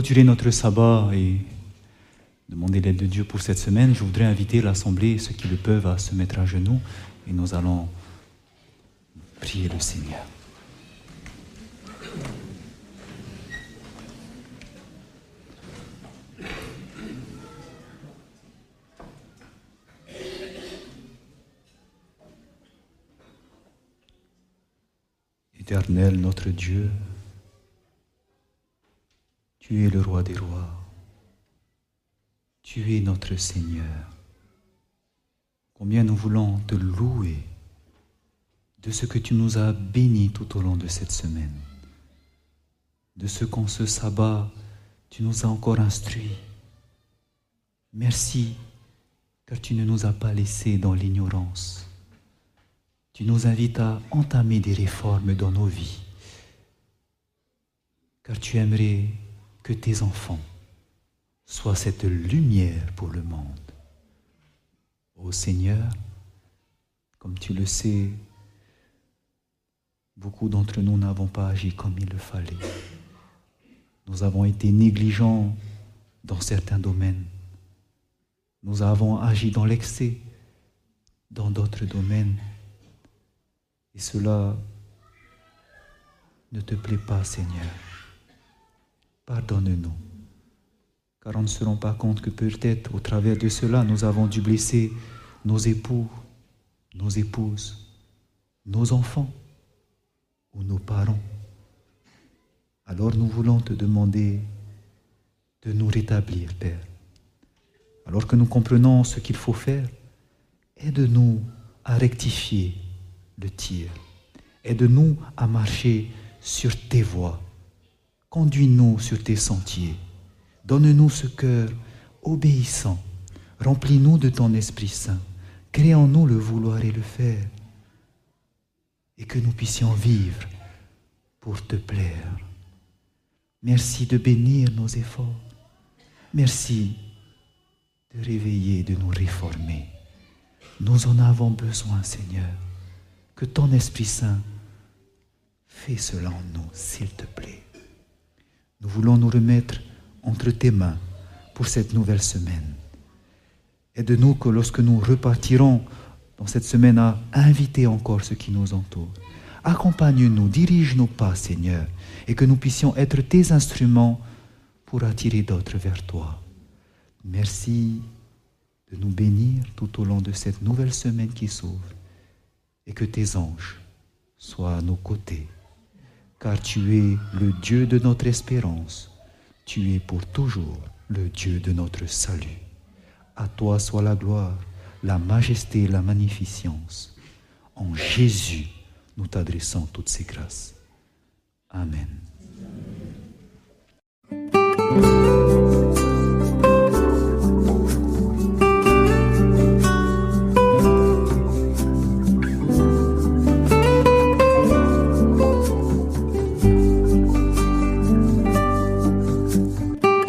clôturer notre sabbat et demander l'aide de Dieu pour cette semaine, je voudrais inviter l'Assemblée, ceux qui le peuvent, à se mettre à genoux et nous allons prier le Seigneur. Éternel notre Dieu, tu es le roi des rois. Tu es notre Seigneur. Combien nous voulons te louer de ce que tu nous as bénis tout au long de cette semaine. De ce qu'en ce sabbat, tu nous as encore instruits. Merci car tu ne nous as pas laissés dans l'ignorance. Tu nous invites à entamer des réformes dans nos vies. Car tu aimerais que tes enfants soient cette lumière pour le monde. Ô Seigneur, comme tu le sais, beaucoup d'entre nous n'avons pas agi comme il le fallait. Nous avons été négligents dans certains domaines. Nous avons agi dans l'excès dans d'autres domaines. Et cela ne te plaît pas, Seigneur. Pardonne-nous, car on ne se rend pas compte que peut-être au travers de cela, nous avons dû blesser nos époux, nos épouses, nos enfants ou nos parents. Alors nous voulons te demander de nous rétablir, Père. Alors que nous comprenons ce qu'il faut faire, aide-nous à rectifier le tir. Aide-nous à marcher sur tes voies. Conduis-nous sur tes sentiers. Donne-nous ce cœur obéissant. Remplis-nous de ton Esprit Saint. Crée en nous le vouloir et le faire. Et que nous puissions vivre pour te plaire. Merci de bénir nos efforts. Merci de réveiller, de nous réformer. Nous en avons besoin, Seigneur. Que ton Esprit Saint Fais cela en nous, s'il te plaît. Nous voulons nous remettre entre tes mains pour cette nouvelle semaine. Aide-nous que lorsque nous repartirons dans cette semaine à inviter encore ceux qui nous entourent. Accompagne-nous, dirige nos pas, Seigneur, et que nous puissions être tes instruments pour attirer d'autres vers toi. Merci de nous bénir tout au long de cette nouvelle semaine qui s'ouvre et que tes anges soient à nos côtés, car tu es le Dieu de notre espérance, tu es pour toujours le Dieu de notre salut. À toi soit la gloire, la majesté et la magnificence. En Jésus, nous t'adressons toutes ces grâces. Amen.